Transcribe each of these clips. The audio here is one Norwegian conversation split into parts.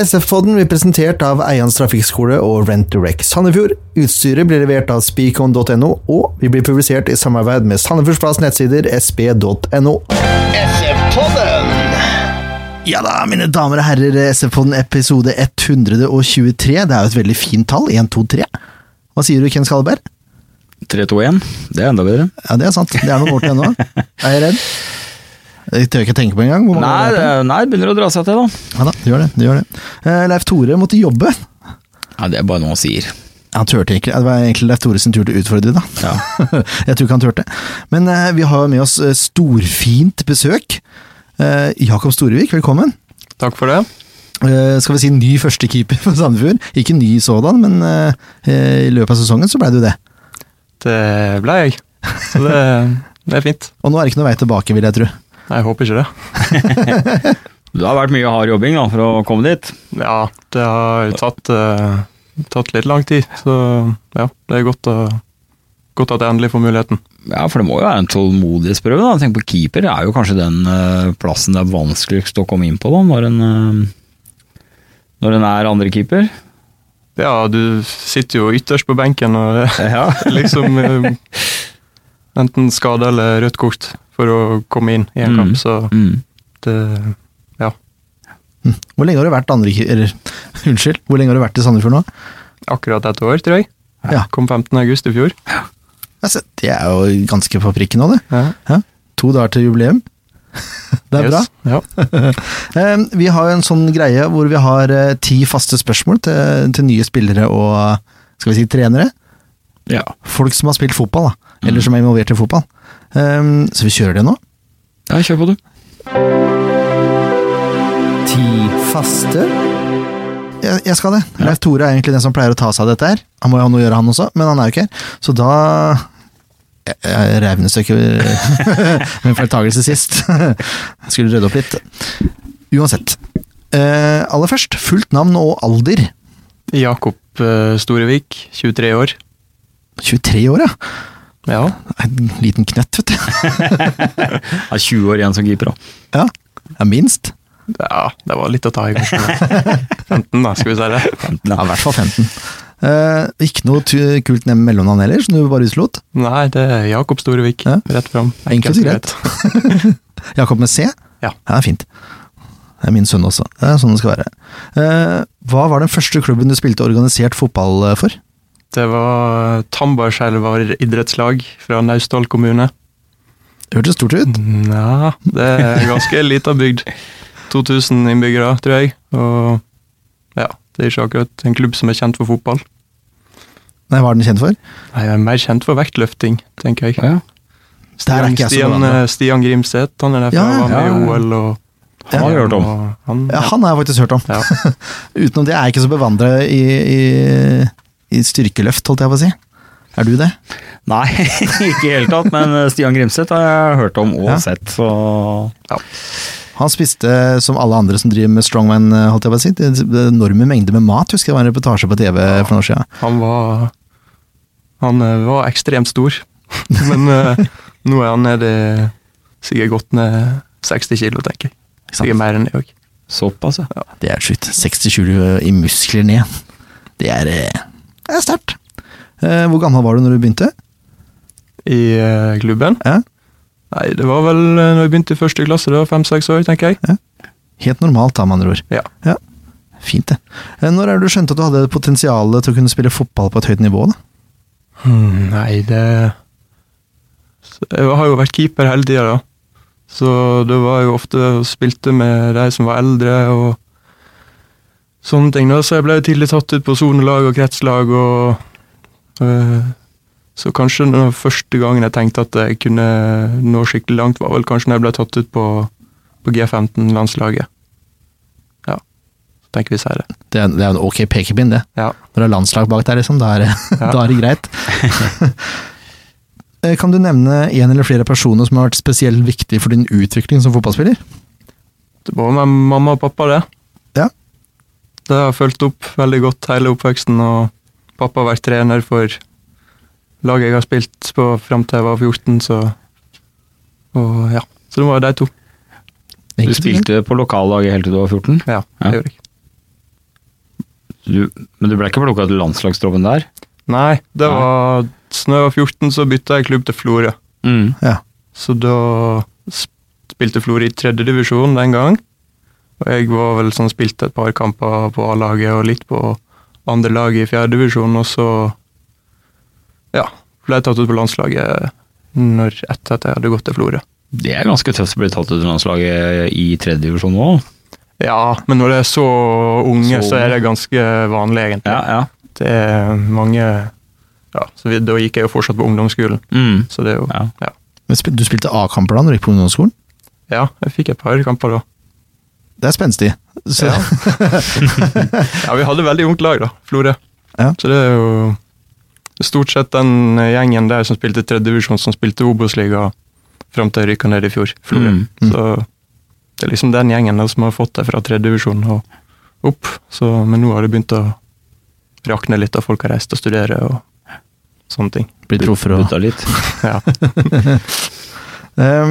SF-podden blir presentert av Eians trafikkskole og Rent Direct Sandefjord. Utstyret blir levert av speakon.no, og vi blir publisert i samarbeid med Sandefjordsplass nettsider sp.no. SF-podden! Ja da, mine damer og herrer, SF-podden episode 123. Det er jo et veldig fint tall. 1, 2, 3. Hva sier du, Ken Skalleberg? 3, 2, 1. Det er enda bedre. Ja, det er sant. Det er noen år til ennå. Er jeg redd? Det tør jeg ikke tenke på engang. Nei, det er nei, begynner å dra seg til, da. Ja da, det gjør det. det, gjør det. Uh, Leif Tore måtte jobbe. Ja, Det er bare noe han sier. Han turte ikke. Det var egentlig Leif Tore sin tur til å utfordre, da. Ja. jeg tror ikke han turte. Men uh, vi har med oss eh, storfint besøk. Uh, Jakob Storevik, velkommen. Takk for det. Uh, skal vi si ny førstekeeper for Sandefjord. Ikke ny sådan, men uh, uh, i løpet av sesongen så ble du det. Det ble jeg. Så det, det er fint. Og nå er det ikke noe vei tilbake, vil jeg tro. Jeg håper ikke det. Det har vært mye hard jobbing da, for å komme dit. Ja, det har tatt, eh, tatt litt lang tid, så ja, det er godt, å, godt at jeg endelig får muligheten. Ja, For det må jo være en tålmodighetsprøve. da. Tenk på Keeper det er jo kanskje den eh, plassen det er vanskeligst å komme inn på da, når en, eh, når en er andrekeeper. Ja, du sitter jo ytterst på benken og Ja. liksom eh, enten skade eller rødt kort for å komme inn i en Mm. kamp, så Mm. det Ja. Hvor lenge har du vært andre... Eller, unnskyld, hvor lenge har du vært i Sandefjord nå? Akkurat et år, tror jeg. Ja. Kom 15. august i fjor. Altså, det er jo ganske på prikken nå, det. Ja. To dager til jubileum. Det er bra. Ja. Eh, Vi har jo en sånn greie hvor vi har eh, ti faste spørsmål til, til nye spillere og skal vi si trenere. ja. Folk som har spilt fotball, da. Eller som er involvert i fotball. Um, Så vi kjører det nå. Ja, kjør på, du. Ti faste jeg, jeg skal det. Leif Tore er egentlig den som pleier å ta seg av dette her. Han må jo ha noe å gjøre, han også, men han er jo ikke her. Så da revnestykke med feiltagelse sist. Skulle rydde opp litt. Uansett. Eh, aller først, fullt navn og alder. Jakob eh, Storevik, 23 år. 23 år, ja. Ja. En liten knøtt, vet du. Har 20 år igjen som keeper. da. Ja, ja minst. Ja, det var litt å ta i, kanskje. 15, da, skal vi si det. Ja, i hvert fall 15. Eh, ikke noe kult ned mellomnavn heller, som du bare utelot. Nei, det er Jakob Storevik. Ja. Rett fram. Enkelt og greit. Jakob med C? Ja. det er fint. Det er min sønn også. Det er sånn det skal være. Eh, hva var den første klubben du spilte organisert fotball eh, for? Det var Tambarskjelvar idrettslag fra Naustdal kommune. Det hørtes stort ut. Ja, det er ganske lita bygd. 2000 innbyggere, tror jeg. Og ja, det er ikke akkurat en klubb som er kjent for fotball. Nei, Hva er den kjent for? Nei, Jeg er mer kjent for vektløfting, tenker jeg. Ja. Der er Stian, ikke jeg Stian, eh, Stian Grimseth, han er derfra, Ja, var med ja, i. OL og Han har jeg hørt om. Han, Ja, han har jeg faktisk hørt om. Ja. Utenom det er jeg ikke så bevandret i, i, i styrkeløft, holdt jeg på å si. Er du det? Nei, ikke i det hele tatt, men eh, Stian Grimseth har jeg hørt om og Ja. sett, så Han spiste som alle andre som driver med strongman, eh, holdt jeg på å si. Det enorme mengder med mat, husker jeg var en reportasje på TV for noen år siden. Han var Han eh, var ekstremt stor. Men nå er han nede Sikkert gått ned 60 kilo, tenker jeg. Sikkert mer enn det òg. såpass, ja. Det er slutt. 60-20 i muskler ned. Det er, det er sterkt. Eh, Hvor gammel var du når du begynte? I eh, klubben. Ja. Nei, det var vel eh, når jeg begynte i første klasse, det var fem-seks år, tenker jeg. Helt normalt, da, med andre ord. Ja. Fint, det. Når er det du skjønte at du hadde potensial til å kunne spille fotball på et høyt nivå? da? Hmm, nei, det Jeg har jo vært keeper hele tida, da. Så det var jo ofte spilte med de som var eldre og sånne ting. da, Så jeg ble tidlig tatt ut på sonelag og kretslag og øh, Så kanskje den første gangen jeg tenkte at jeg kunne nå skikkelig langt, var vel kanskje når jeg ble tatt ut på, på G15-landslaget. Ja, så tenker vi sier det. Det er, det er en ok pekepinn, det. Ja. Når det er landslag bak der, liksom, da er Ja. da er det greit. Eh, kan du nevne en eller flere personer som har vært spesielt viktig for din utvikling som fotballspiller? Det var med mamma og pappa, det. Ja. Det har jeg fulgt opp veldig godt hele oppveksten, og pappa har vært trener for laget jeg har spilt på fram til jeg var 14, så Og ja. Så det var de to. Du spilte på lokallaget helt til du var 14? Ja, Ja. det gjorde jeg. Du, men du ble ikke plukka til landslagstroppen der? Nei, det Nei. var da jeg var 14, så bytta jeg klubb til Florø. Mm. Ja. Så da spilte Florø i tredje divisjon den gang. Og jeg var vel sånn spilte et par kamper på A-laget og litt på andre laget i fjerde divisjon, og så ja, ble jeg tatt ut på landslaget når, etter at jeg hadde gått til Florø. Det er ganske tøft å bli tatt ut av landslaget i tredje divisjon nå. Ja, men når det er så unge, Så så, er det ganske vanlig, egentlig. Ja, ja. Det er mange Ja, så vi, da gikk jeg jo fortsatt på ungdomsskolen, Mm. så det er jo Ja. ja. Men Du spilte A-kamper da når du gikk på ungdomsskolen? Ja, jeg fikk et par kamper da. Det er spenstig. Så, Ja. Ja, vi hadde veldig ungt lag, da. Florø. Ja. Så det er jo stort sett den gjengen der som spilte tredjedivisjon, som spilte Obos-liga fram til jeg rykka ned i fjor. Mm. Mm. Så det er liksom den gjengen der som har fått det fra tredjedivisjon og opp. Så, men nå har det begynt å rakne litt, og folk har reist og studerer og sånne ting. Blitt truffet og Butta litt. Ja. Eh,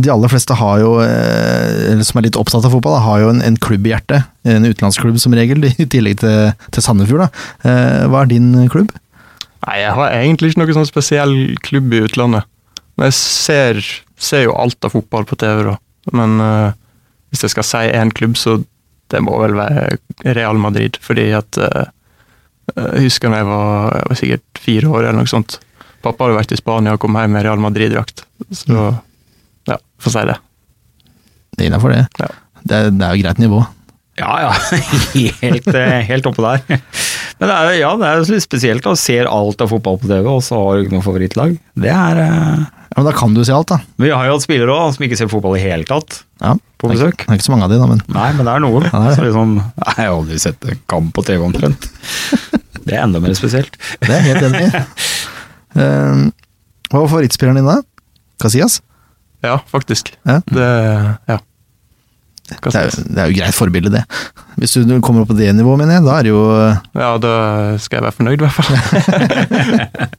De aller fleste har jo, eh, eller som er litt opptatt av fotball, har jo en, en klubb i hjertet. En utenlandsklubb som regel, i tillegg til, til Sandefjord. Da. Eh, Hva er din klubb? Nei, jeg har egentlig ikke noen sånn spesiell klubb i utlandet. Men jeg ser, ser jo alt av fotball på TV, da. Men uh, hvis jeg skal si én klubb, så det må vel være Real Madrid. Fordi at uh, Jeg husker da jeg jeg var sikkert fire år eller noe sånt. Pappa hadde vært i Spania og kom hjem med Real Madrid-drakt. Så ja, få si det. Det er innafor det. Ja. Det, er, det er jo greit nivå. Ja, ja. Helt, eh, helt oppe der. Men det er, jo- ja, det er litt spesielt. å se alt av fotball på TV, og så har du ikke noe favorittlag. Det er eh, Ja, men da kan du se alt, da. Vi har jo hatt spillere også, som ikke ser fotball i hele tatt. Ja. På Det er besøk. ikke- Det er ikke så mange av de, da, men Nei, men det er noen. Ja, det er det. Så liksom, jeg har aldri sett en kamp på TV omtrent. Det er enda mer spesielt. det er jeg helt enig i. uh, Hva var favorittspilleren din da? Casillas? Ja, faktisk. Ja. Det Ja. Det er, det er jo greit forbilde, det. Hvis du kommer opp på det nivået, mener jeg, da er det jo Ja, da skal jeg være fornøyd, i hvert fall.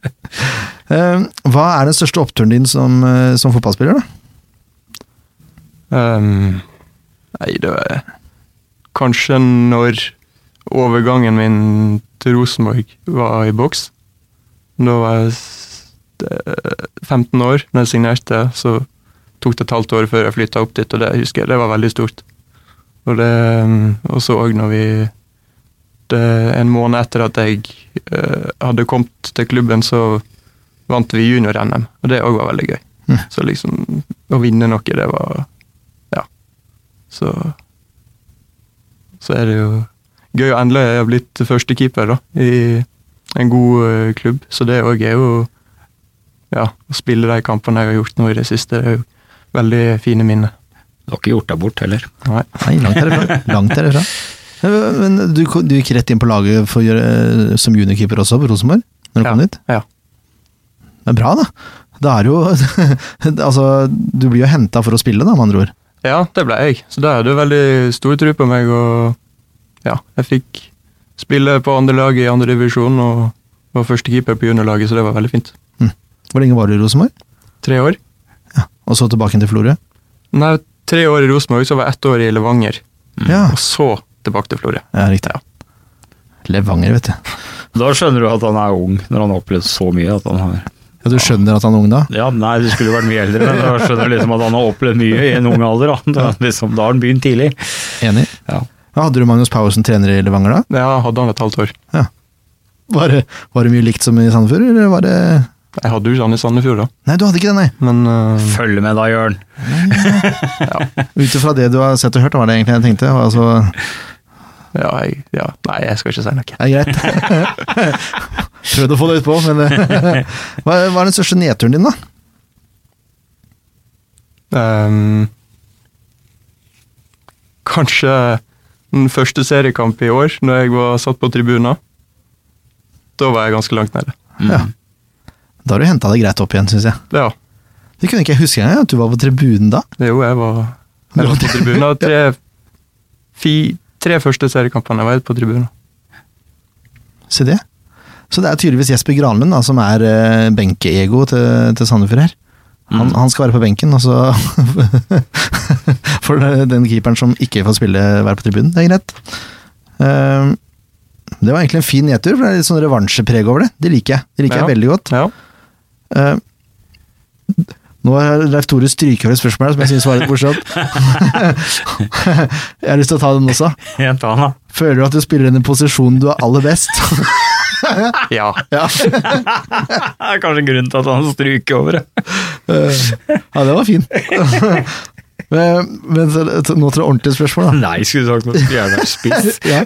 Eh, Hva er den største oppturen din som, eh, som fotballspiller, da? Um, nei, det var kanskje når overgangen min til Rosenborg var i boks. Da var jeg eh, 15 år da jeg signerte, så tok det et halvt år før jeg flytta opp dit, og det husker jeg, det var veldig stort. Og det mm, og så òg når vi det, En måned etter at jeg eh, hadde kommet til klubben, så vant vi junior-NM, og det òg var veldig gøy. Mm. Så liksom Å vinne noe, det var Ja. Så Så er det jo gøy å endelig ha blitt førstekeeper da, i en god eh, klubb. Så det òg er jo Ja, å spille de kampene jeg har gjort nå i det siste, det er jo veldig fine minner. Du har ikke gjort deg bort heller. Nei. Nei, langt herifra. langt herifra. Eh, Men du, du gikk rett inn på laget for, å gjøre- som juniorkeeper også, på Rosenborg? Når du Ja. kom dit? Ja. Det er bra, da. Da er jo Altså, du blir jo henta for å spille, da, med andre ord. Ja, det ble jeg. Så da hadde du veldig stor tro på meg, og ja, jeg fikk spille på andre lag i andre divisjon og var førstekeeper på juniorlaget, så det var veldig fint. Hvor lenge var du i Rosenborg? Tre år. Og så tilbake til Florø? Nei, tre år i Rosenborg, så var jeg ett år i Levanger. Ja. Og så tilbake til Florø. ja, riktig. Ja. Levanger, vet du. Da skjønner du at han er ung, når han har opplevd så mye. at han har... Ja, Du skjønner at han er ung da? Ja, Nei, du skulle jo vært mye eldre, men da skjønner du liksom at han har opplevd mye i en ung alder. Da, da, liksom, da har han begynt tidlig. Enig. Ja. Ja, hadde du Magnus Power som trener i Levanger da? Ja, hadde han et halvt år. Var det, var det mye likt som i Sandefjord, eller var det Jeg hadde jo ikke han i Sandefjord, da. Nei, du hadde ikke det, nei. Men uh, Følg med da, Jørn. Ut ifra det du har sett og hørt, var det egentlig jeg tenkte. Altså, ja, jeg, ja, Nei, jeg skal ikke si noe. det er greit. Prøvde å få det utpå, men eh, hva, hva er den største nedturen din, da? Um, kanskje den første seriekamp i år, når jeg var satt på tribunen. Da var jeg ganske langt nede. Mm. Ja. Da har du henta deg greit opp igjen, syns jeg. Ja, Det kunne ikke jeg huske engang, at du var på tribunen da. jo, jeg var, jeg var på tribunen, Tre, fi, tre første seriekampene var jeg på tribunen. Se det. Så det er tydeligvis Jesper Granlund da, som er uh, benkeego til, til Sandefjord her. Han, Mm. han skal være på benken, og så får den keeperen som ikke får spille, være på tribunen. Det er greit. Eh, Det var egentlig en fin nedtur, for det er litt sånn revansjepreg over det. Det liker jeg. Det liker Ja. jeg veldig godt. Ja. Eh, nå har Leif Tore stryket over et spørsmål som jeg syns var litt morsomt. jeg har lyst til å ta den også. Da. Føler du at du spiller den i posisjonen du er aller best? ja. ja. Det er kanskje grunnen til at han stryker over det. Eh, ja, det var fin. men, men nå til det ordentlige spørsmål, da. Nei, skulle du sagt noe. Skulle gjerne vært spiss. ja.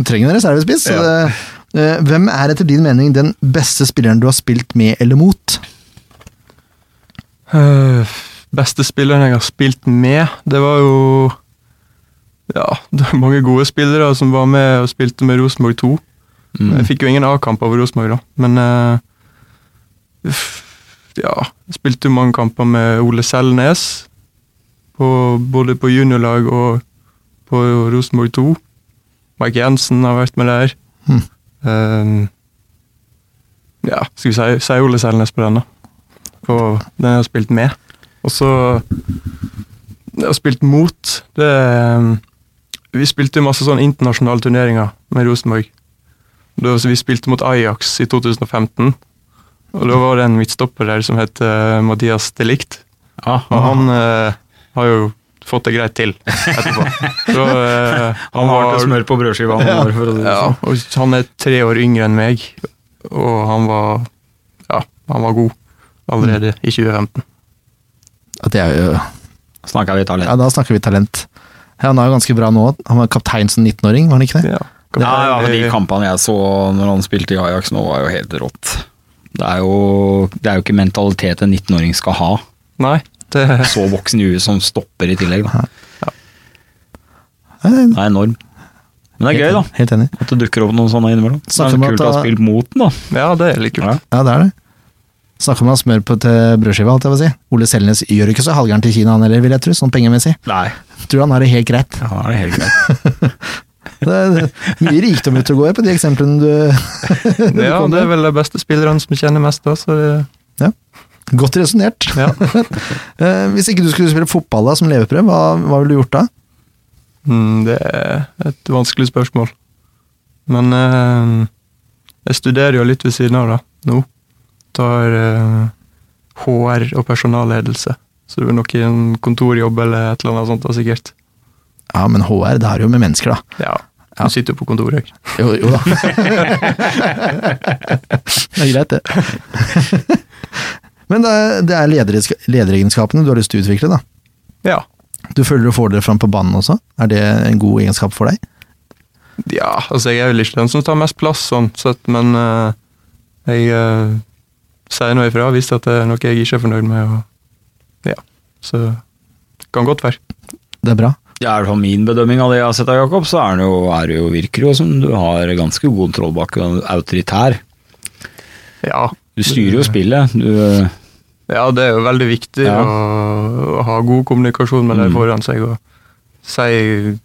Trenger en reservespiss. så det- eh, hvem er etter din mening den beste spilleren du har spilt med eller mot? Uh, beste spilleren jeg har spilt med, det var jo Ja, det var mange gode spillere som var med og spilte med Rosenborg 2. Mm. Jeg fikk jo ingen A-kamp over Rosenborg, da, men uh, Ja, jeg spilte jo mange kamper med Ole Selnes. På, både på juniorlag og på Rosenborg 2. Mike Jensen har vært med der. Hmm. Ehm, ja, skal vi si, si Ole Selnes på den, da. og den jeg har spilt med. Og så Jeg har spilt mot. Det ehm, Vi spilte masse sånn internasjonale turneringer med Rosenborg. Da, så vi spilte mot Ajax i 2015. Og da var det en midtstopper der som het eh, Mathias Delict. Ah, Og han eh, har jo fått det greit til etterpå. Så, uh, han var til smør på brødskiva. han var, for å si det ja, sånn. og han er tre år yngre enn meg, og han var Ja, han var god allerede i 2015. At det er jo Snakker vi talent. Ja, da snakker vi talent. Ja, han er jo ganske bra nå. Han var kaptein som 19-åring, var han ikke det? Ja, Ja, ja, men De kampene jeg så når han spilte i Ajax nå, var jo helt rått. Det er jo, det er jo ikke mentalitet en 19-åring skal ha. Nei, det Så voksen i huet som stopper i tillegg. Da. Ja. Det er enorm. Men det er gøy, da. Helt enig. At det dukker opp noen sånne innimellom. Det er kult å ha spilt mot den, da. Ja, det er litt kult. Ja. Ja, det er det. Snakker om å på til brødskiva, alt jeg vil si. Ole Selnes gjør ikke så halvgæren til Kina, han heller, vil jeg tro, sånn pengemessig. Nei. Tror han har det helt greit. Ja, det er helt greit. Det er mye rikdom ute og går på de eksemplene du, du Ja, det er vel de beste spillerne som kjenner mest, da, så det, Godt resonnert. ja. Eh, Hvis ikke du skulle spille fotball da, som leveprøv, hva, hva ville du gjort da? Mm, det er et vanskelig spørsmål. Men eh, jeg studerer jo litt ved siden av, da, nå. Tar eh, HR og personalledelse. Så det er nok en kontorjobb eller et eller annet sånt, da, sikkert. Ja, men HR, det er jo med mennesker, da. Ja. Du sitter jo på kontoret. jeg. Jo, jo da. det er greit, det. Men det er, det er lederegenskapene du har lyst til å utvikle, da. Ja. Du føler du får det fram på banen også? Er det en god egenskap for deg? ja, altså jeg er vel ikke den som tar mest plass, sånn sett, men uh, jeg uh, sier noe ifra hvis at det er noe jeg ikke er fornøyd med. Og, ja, så det kan godt være. Det er bra. Ja, i hvert fall min bedømming av det jeg har sett av Jakob, så er det jo, er det jo virker jo som du har ganske god kontroll bak autoritær. Ja, Du styrer jo spillet. Du, Ja, det er jo veldig viktig Ja. å, å ha god kommunikasjon med de Mm. foran seg og si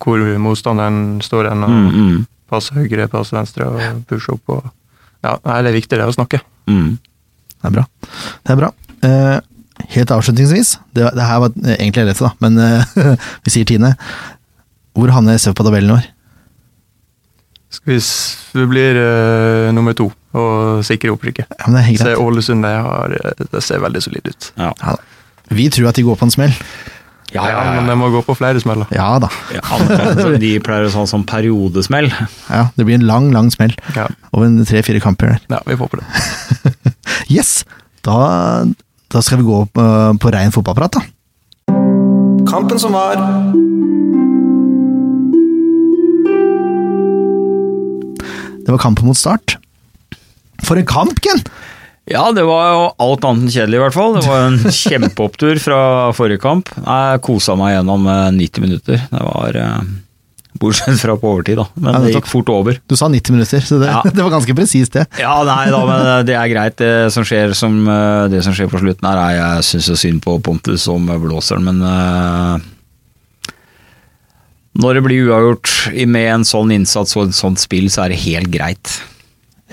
hvor motstanderen står hen, og mm, mm, passe høyre, passe venstre og pushe opp. Og, ja, nei, det er viktig det å snakke. mm. Det er bra. Det er bra. Eh, helt avslutningsvis, det, det her var egentlig lett, da, men eh, vi sier tiende. Hvor havner SF på tabellen i år? Skal vi, blir uh, nummer to og sikre opprykket. Ja, det Se. Ålesund, det, har, eh, det ser veldig solid ut. Ja. Ja, vi tror at de går på en smell. Ja, Men det de må gå på flere smeller. Ja da. De pleier å ha sånn periodesmell. Ja, det blir en lang, lang smell. Ja, Over en tre-fire kamper der. ja vi får på det. Yes! Da, da skal vi gå på, på rein fotballprat, da. Kampen som var. Det var kampen mot Start. For en kamp, Ken! Ja, det var jo alt annet enn kjedelig i hvert fall. Det var en kjempeopptur fra forrige kamp. Jeg kosa meg gjennom eh, 90 minutter. Det var eh, Bortsett fra på overtid, da. Men Ja, det gikk fort over. Du sa 90 minutter, så det, Ja. det var ganske presist, det. Ja, nei da, men eh, det er greit. Det som skjer, som, eh, det som skjer på slutten her, er jeg syns så synd på Pontus som blåser men eh, Når det blir uavgjort med en sånn innsats og et sånt spill, så er det helt greit.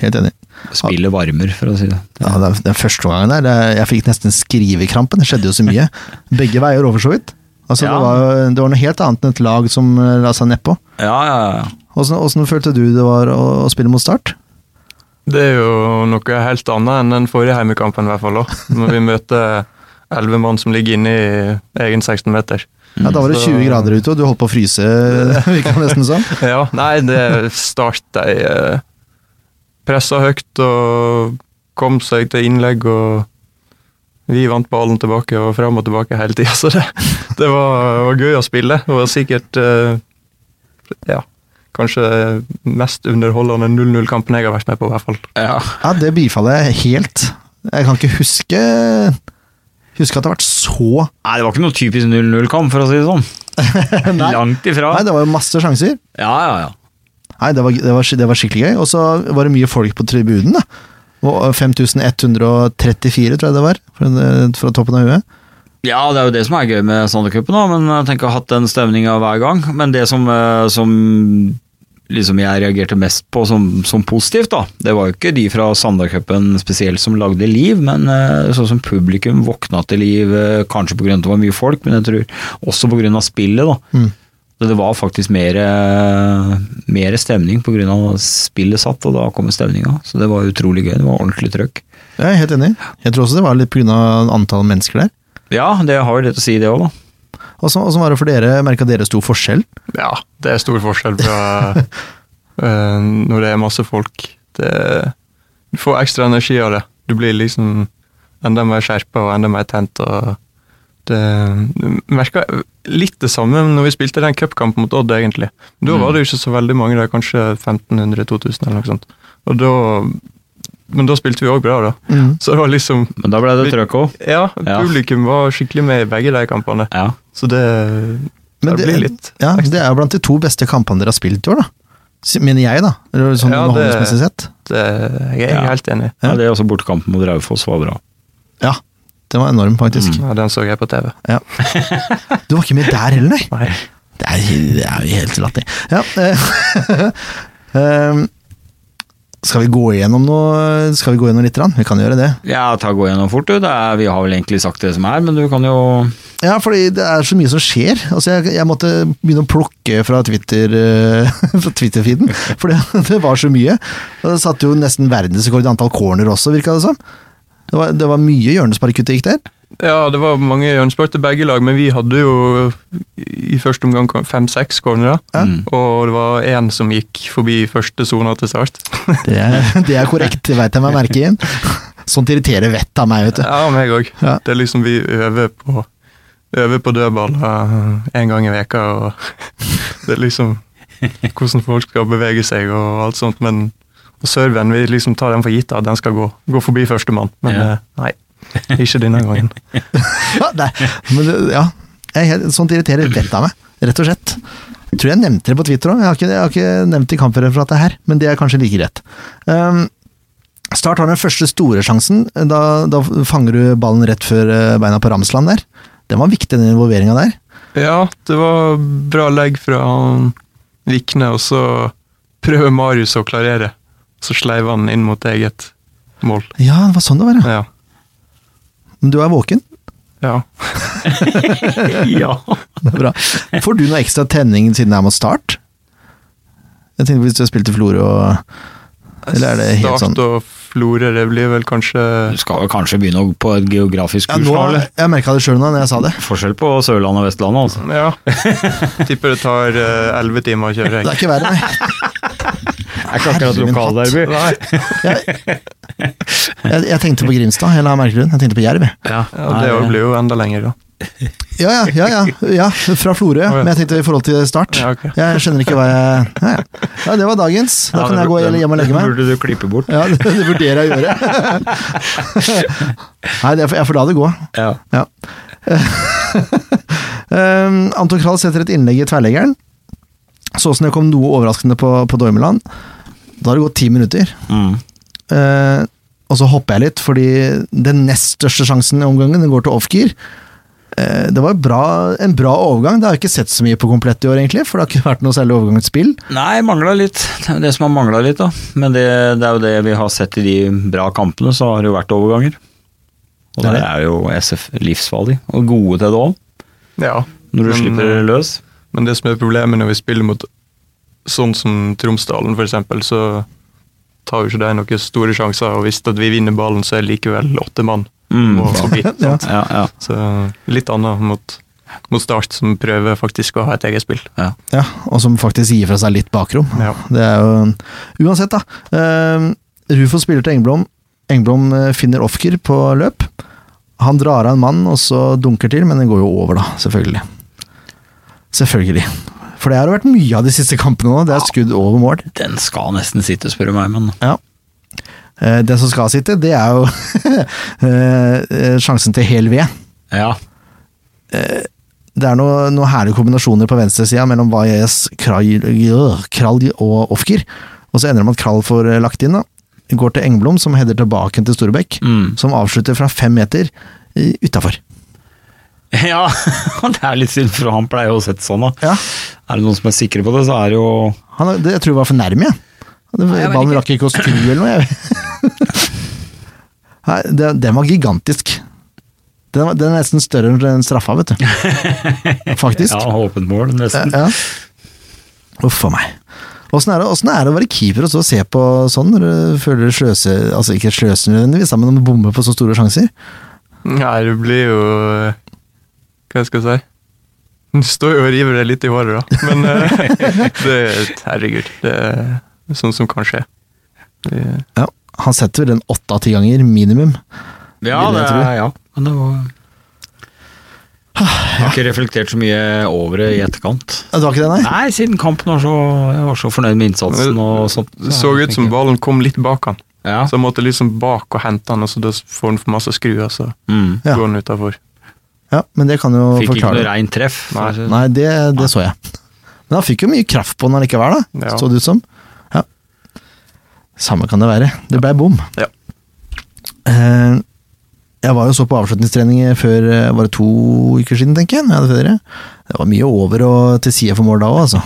Helt enig. Spillet varmer, for å si det. Ja, den, den første gangen der, jeg fikk nesten skrivekrampen. Det skjedde jo så mye. Begge veier over så vidt. Altså, Ja. det, var, det var noe helt annet enn et lag som eh, la seg nedpå. Ja, ja, ja. Åssen åssen følte du det var å, å spille mot Start? Det er jo noe helt annet enn den forrige heimekampen, i hvert fall. Når vi møter elleve mann som ligger inne i egen 16-meter. Ja, da var det 20 grader ute, og du holdt på å fryse, virka det nesten som. Ja, nei, det starta jeg eh, pressa høyt og kom seg til innlegg, og vi vant ballen tilbake og fram og tilbake hele tida. Så det, det var, var gøy å spille. Det var sikkert eh, ja, kanskje mest underholdende 0-0-kampen jeg har vært med på, i hvert fall. Ja. Ja, det bifaller jeg helt. Jeg kan ikke huske Huske at det har vært så Nei, det var ikke noe typisk 0-0-kamp, for å si det sånn. Nei. Langt ifra. Nei, det var jo masse sjanser. Ja, ja, ja. Nei, det var, det var, det var skikkelig gøy. Og så var det mye folk på tribunen, da. 5134, tror jeg det var, fra, fra toppen av huet. Ja, det er jo det som er gøy med Sandercupen, men jeg tenker å ha hatt den stemninga hver gang. Men det som, eh, som liksom jeg reagerte mest på som, som positivt, da, det var jo ikke de fra Sandercupen spesielt som lagde liv, men eh, sånn som publikum våkna til liv, eh, kanskje pga. at det var mye folk, men jeg tror også pga. spillet. da. Mm. Så Det var faktisk mer, mer stemning pga. spillet satt, og da kom stemninga. Så det var utrolig gøy. Det var ordentlig trøkk. Jeg er helt enig. Jeg tror også det var litt pga. antall mennesker der. Ja, det har jo litt å si, det òg, da. Åssen var det for dere? Merka dere stor forskjell? Ja, det er stor forskjell fra eh, når det er masse folk. Det, du får ekstra energi av det. Du blir liksom enda mer skjerpa og enda mer tent. og det merka litt det samme når vi spilte den cupkampen mot Odd, egentlig. Da Mm. var det jo ikke så veldig mange der, kanskje 1500-2000 eller noe sånt. Og da, men da spilte vi òg bra, da. Mm. Så det var liksom Men da ble det trøkk òg. Ja, Ja. publikum var skikkelig med i begge de kampene. Ja. Så det, det, det, blir litt Ja, det er jo blant de to beste kampene dere har spilt i år, da. Mener jeg, da. Sånn Ja, det- sett. det, Jeg er Ja. helt enig. Ja, det er også bortekampen mot Raufoss var bra. Ja. Den var enorm, faktisk. Ja, Den så jeg på TV. Ja. Du var ikke med der heller, nei? Nei. Det er, det er jo helt latterlig. Ja. eh, skal vi gå igjennom noe Skal vi gå igjennom litt? Vi kan gjøre det. Ja, ta gå gjennom fort, du. Er, vi har vel egentlig sagt det som er, men du kan jo Ja, fordi det er så mye som skjer. Altså, jeg, jeg måtte begynne å plukke fra Twitter-feeden, Fra Twitter-feeden, for det, det var så mye. Og det satte jo nesten verdensrekord i antall corner også, virka det som. Det var, det var mye hjørnesparkkutt det gikk der. Ja, det var mange hjørnespark til begge lag, men vi hadde jo i første omgang fem-seks cornerer. Mm. Og det var én som gikk forbi første sona til start. Det er, det er korrekt, veit jeg meg merke inn. Sånt irriterer vettet av meg, vet du. Ja, meg òg. Ja. Det er liksom vi øver på Øver på dødball én gang i veka og Det er liksom hvordan folk skal bevege seg og alt sånt, men og serven, vi liksom tar den for gitt at den skal gå, gå forbi førstemann, men Ja. eh, nei. Ikke denne gangen. Ja, nei, men ja. Jeg, helt- sånt irriterer vettet av meg, rett og slett. Jeg tror jeg nevnte det på Twitter òg, jeg, jeg har ikke nevnt det i kampreferatet her, men det er kanskje like greit. Um, Start har den første store sjansen, da, da fanger du ballen rett før eh, beina på Ramsland der. Den var viktig, den involveringa der. Ja, det var bra legg fra Vikne, og så prøver Marius å klarere. Så sleiver han inn mot eget mål. Ja, det var sånn det var, ja. Ja. Men du er våken, ja. Ja. det er bra. Får du noe ekstra tenning siden det er mot start? Jeg tenkte hvis du har spilt i Florø og Eller er det helt sånn Start og Florø, det blir vel kanskje Du skal vel kanskje begynne på et geografisk kurs Ja, nå, eller? Jeg merka det sjøl nå når jeg sa det. Forskjell på Sørlandet og Vestlandet, altså. Ja. Tipper det tar eh, elleve timer å kjøre. Det er ikke verre, nei. Er ikke akkurat lokalderby. Jeg, Jeg, jeg tenkte på Grimstad, eller Merkelund. Jeg tenkte på Jerv. Ja, det blir jo enda lenger, da. Ja, ja, ja, ja, ja. Fra Florø, men jeg tenkte i forhold til start. Jeg skjønner ikke hva jeg Ja, ja. ja det var dagens. Da kan jeg gå hjem og legge meg. Det burde du klippe bort. Ja, det, det vurderer jeg å gjøre. Nei, det er for, jeg får la det gå. Ja. Ja. Um, Anton Krall setter et innlegg i tverleggeren. Så som det kom noe overraskende på, på Dormeland. Da har det gått ti minutter. Mm. Eh, og så hopper jeg litt, fordi den nest største sjansen i omgangen den går til off-gear. Eh, det var bra, en bra overgang. Det har jeg ikke sett så mye på komplett i år, egentlig. For det har ikke vært noe særlig overgangsspill. Nei, mangla litt. Det er det som har mangla litt, da. Men det, det er jo det vi har sett i de bra kampene, så har det jo vært overganger. Og Det er det det. er jo SF livsfarlig, og gode til det òg. Ja. Når du Men, slipper det løs. Men det som er problemet når vi spiller mot sånn som Tromsdalen, eksempel, så tar jo ikke de noen store sjanser. Og hvis vi vinner ballen, så er det likevel åtte mann Mm. Og forbi. Ja. Ja, ja. Så litt annet mot, mot Start, som prøver faktisk å ha et eget spill. Ja, og som faktisk gir fra seg litt bakrom. Ja. Det er jo Uansett, da. Uh, Rufo spiller til Engblom. Engblom eh, finner Ofker på løp. Han drar av en mann, og så dunker til, men den går jo over, da. Selvfølgelig. Selvfølgelig. For det har vært mye av de siste kampene nå. Det er skudd over mål. Den skal nesten sitte, spør du meg, men Ja. Eh, Den som skal sitte, det er jo eh, sjansen til hel ved. ja. Det er noen noe herlige kombinasjoner på venstresida mellom Vajez, Krall, Krall og Ofker. Og så ender det med at Krall får eh, lagt inn. da. Går til Engblom, som header tilbake til Storebekk. Mm. Som avslutter fra fem meter utafor. Ja, det er litt synd, for han pleier jo å sette sånn, da. Ja. Er det noen som er sikre på det, så er det jo Han, det, jeg tror det var for nærme, jeg. Det- Nei, jeg Ballen rakk ikke å skru eller noe. Jeg. Nei, det- den var gigantisk. Den, den er nesten større enn straffa, vet du. Faktisk. Ja, åpent mål, nesten. Ja. Uff a meg. Åssen er, er det å være keeper og så se på sånn, når du føler sløse Altså ikke sløse nødvendigvis, men å bomme på så store sjanser? Nei, det blir jo Hva skal si? Du står jo og river deg litt i håret, da. Men eh, det Herregud. Det er sånn som kan skje. Det, Ja. Han setter vel en åtte av ti ganger, minimum. Ja, det er, ja. Men det var Jeg har ikke reflektert så mye over det i etterkant. Det var ikke det, nei? Nei, siden kampen var så Jeg var så fornøyd med innsatsen og sånt. det så ut som ballen kom litt bak han. Ja. Så jeg måtte liksom bak og hente han, og så da får han for masse skruer, så Mm. Går han utafor. Ja, men det kan jo Fikk ikke noe det. reint treff. Nei, det sånn. Nei, det, det så jeg. Men han fikk jo mye kraft på den allikevel, da. Ja. Så det ut som. Ja. Samme kan det være. Det blei bom. Ja. Eh, jeg var jo så på avslutningstrening før eh, Var det to uker siden, tenker jeg? jeg ferie. Det var mye over og til side for mål da òg, altså.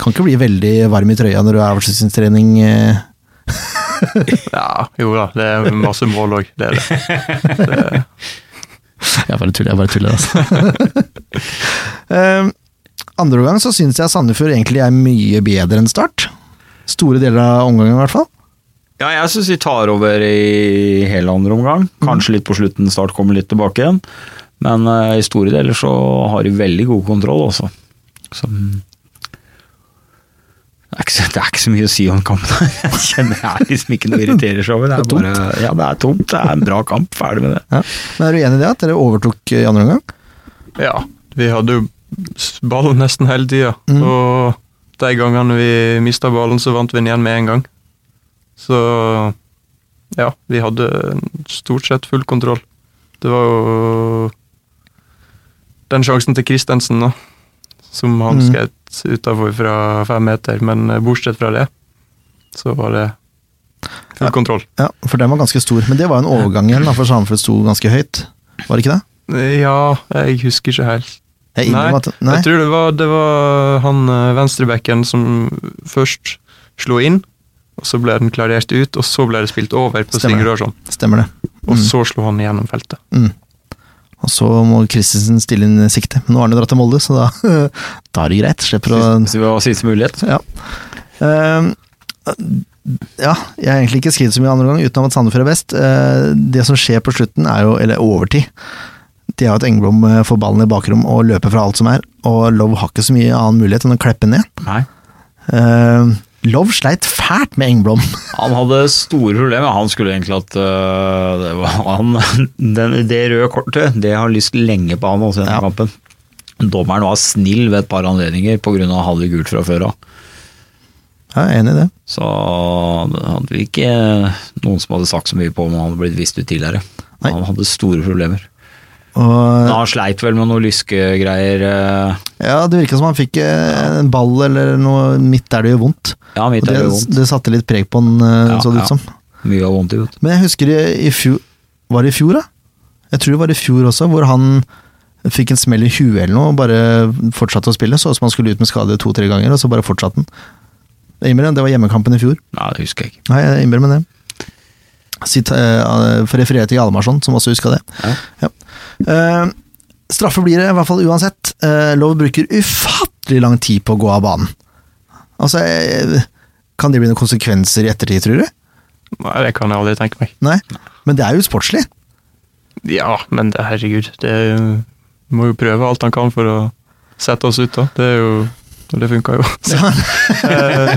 Kan ikke bli veldig varm i trøya når du er avslutningstrening. eh. Ja, jo da, det er masse mål òg. Det er det. Jeg bare tuller, jeg bare tuller, altså. Eh, andre omgang så syns jeg Sandefjord egentlig er mye bedre enn Start. Store deler av omgangen, i hvert fall. Ja, jeg syns de tar over i hele andre omgang. Kanskje litt på slutten, Start kommer litt tilbake igjen. Men eh, i store deler så har de veldig god kontroll, også. Så, det, er ikke, så- det er ikke så mye å si om kampen. Jeg kjenner jeg er liksom ikke noe irriterer seg over. Det er Det er bare, ja, det er tomt. Det er en bra kamp. Ferdig med det. Ja. Men er du enig i det, at dere overtok i andre omgang? Ja, vi hadde jo ballen nesten hele tida. Mm. Og de gangene vi mista ballen, så vant vi den igjen med en gang. Så ja, vi hadde stort sett full kontroll. Det var jo den sjansen til Christensen, da. Som han Mm. skjøt utafor fra fem meter. Men eh, bortsett fra det, så var det full Ja. kontroll. Ja, for den var ganske stor. Men det var en overgang igjen, for Sandefjord sto ganske høyt. Var det ikke det? Ja, jeg husker ikke helt. Jeg Nei, at Nei. Jeg tror det var, det var han eh, venstrebacken som først slo inn, og så ble den klarert ut, og så ble det spilt over på Stemmer. Stig Rørsson. Stemmer det. Og Mm. så slo han gjennom feltet. Mm. Og så må Christensen stille inn sikte. Men nå har han jo dratt til Molde, så da, da er det greit. Slipper å Siste, siste mulighet. Ja. Uh, ja, jeg har egentlig ikke skrevet så mye andre gang utenom at Sandefjord er best. Uh, det som skjer på slutten, er jo, eller overtid, det har jo at Engblom eh, får ballen i bakrom og løper fra alt som er, og Love har ikke så mye annen mulighet enn å kleppe ned. Nei. Ehm, Love sleit fælt med Engblom. Han hadde store problemer. Han skulle egentlig hatt øh, det, var, han, den, det røde kortet, det har lyst lenge på han også i denne Ja. kampen. Dommeren var snill ved et par anledninger pga. hadde gult fra før av. Jeg er enig i det. Så det hadde vi ikke noen som hadde sagt så mye på om han hadde blitt vist ut tidligere. Nei. Han hadde store problemer. Og, da han sleit vel med noe lyskegreier. øh, ja, det virka som han fikk eh, en ball eller noe midt der det gjør vondt. Ja, midt der det, det vondt. det satte litt preg på han, eh, Ja, så det ut som. Mye av vondt i vet. Men jeg husker i, i fjor Var det i fjor, da? Jeg tror det var i fjor også, hvor han fikk en smell i huet eller noe og bare fortsatte å spille. Så ut som han skulle ut med skade to-tre ganger, og så bare fortsatte han. Jeg innrømmer det, det var hjemmekampen i fjor. Nei, det husker jeg ikke. Nei, jeg innrømmer det. Sitt, uh, for å referere til Hjalmarsson, som også huska det. Ja. Ja. Uh, straffe blir det i hvert fall uansett. Uh, Lov bruker ufattelig lang tid på å gå av banen. Altså, eh, kan det bli noen konsekvenser i ettertid, tror du? Nei, det kan jeg aldri tenke meg. Nei, men det er jo sportslig. Ja, men det, herregud, det er må jo prøve alt han kan for å sette oss ut, da. Det er jo det funka jo. Så, eh,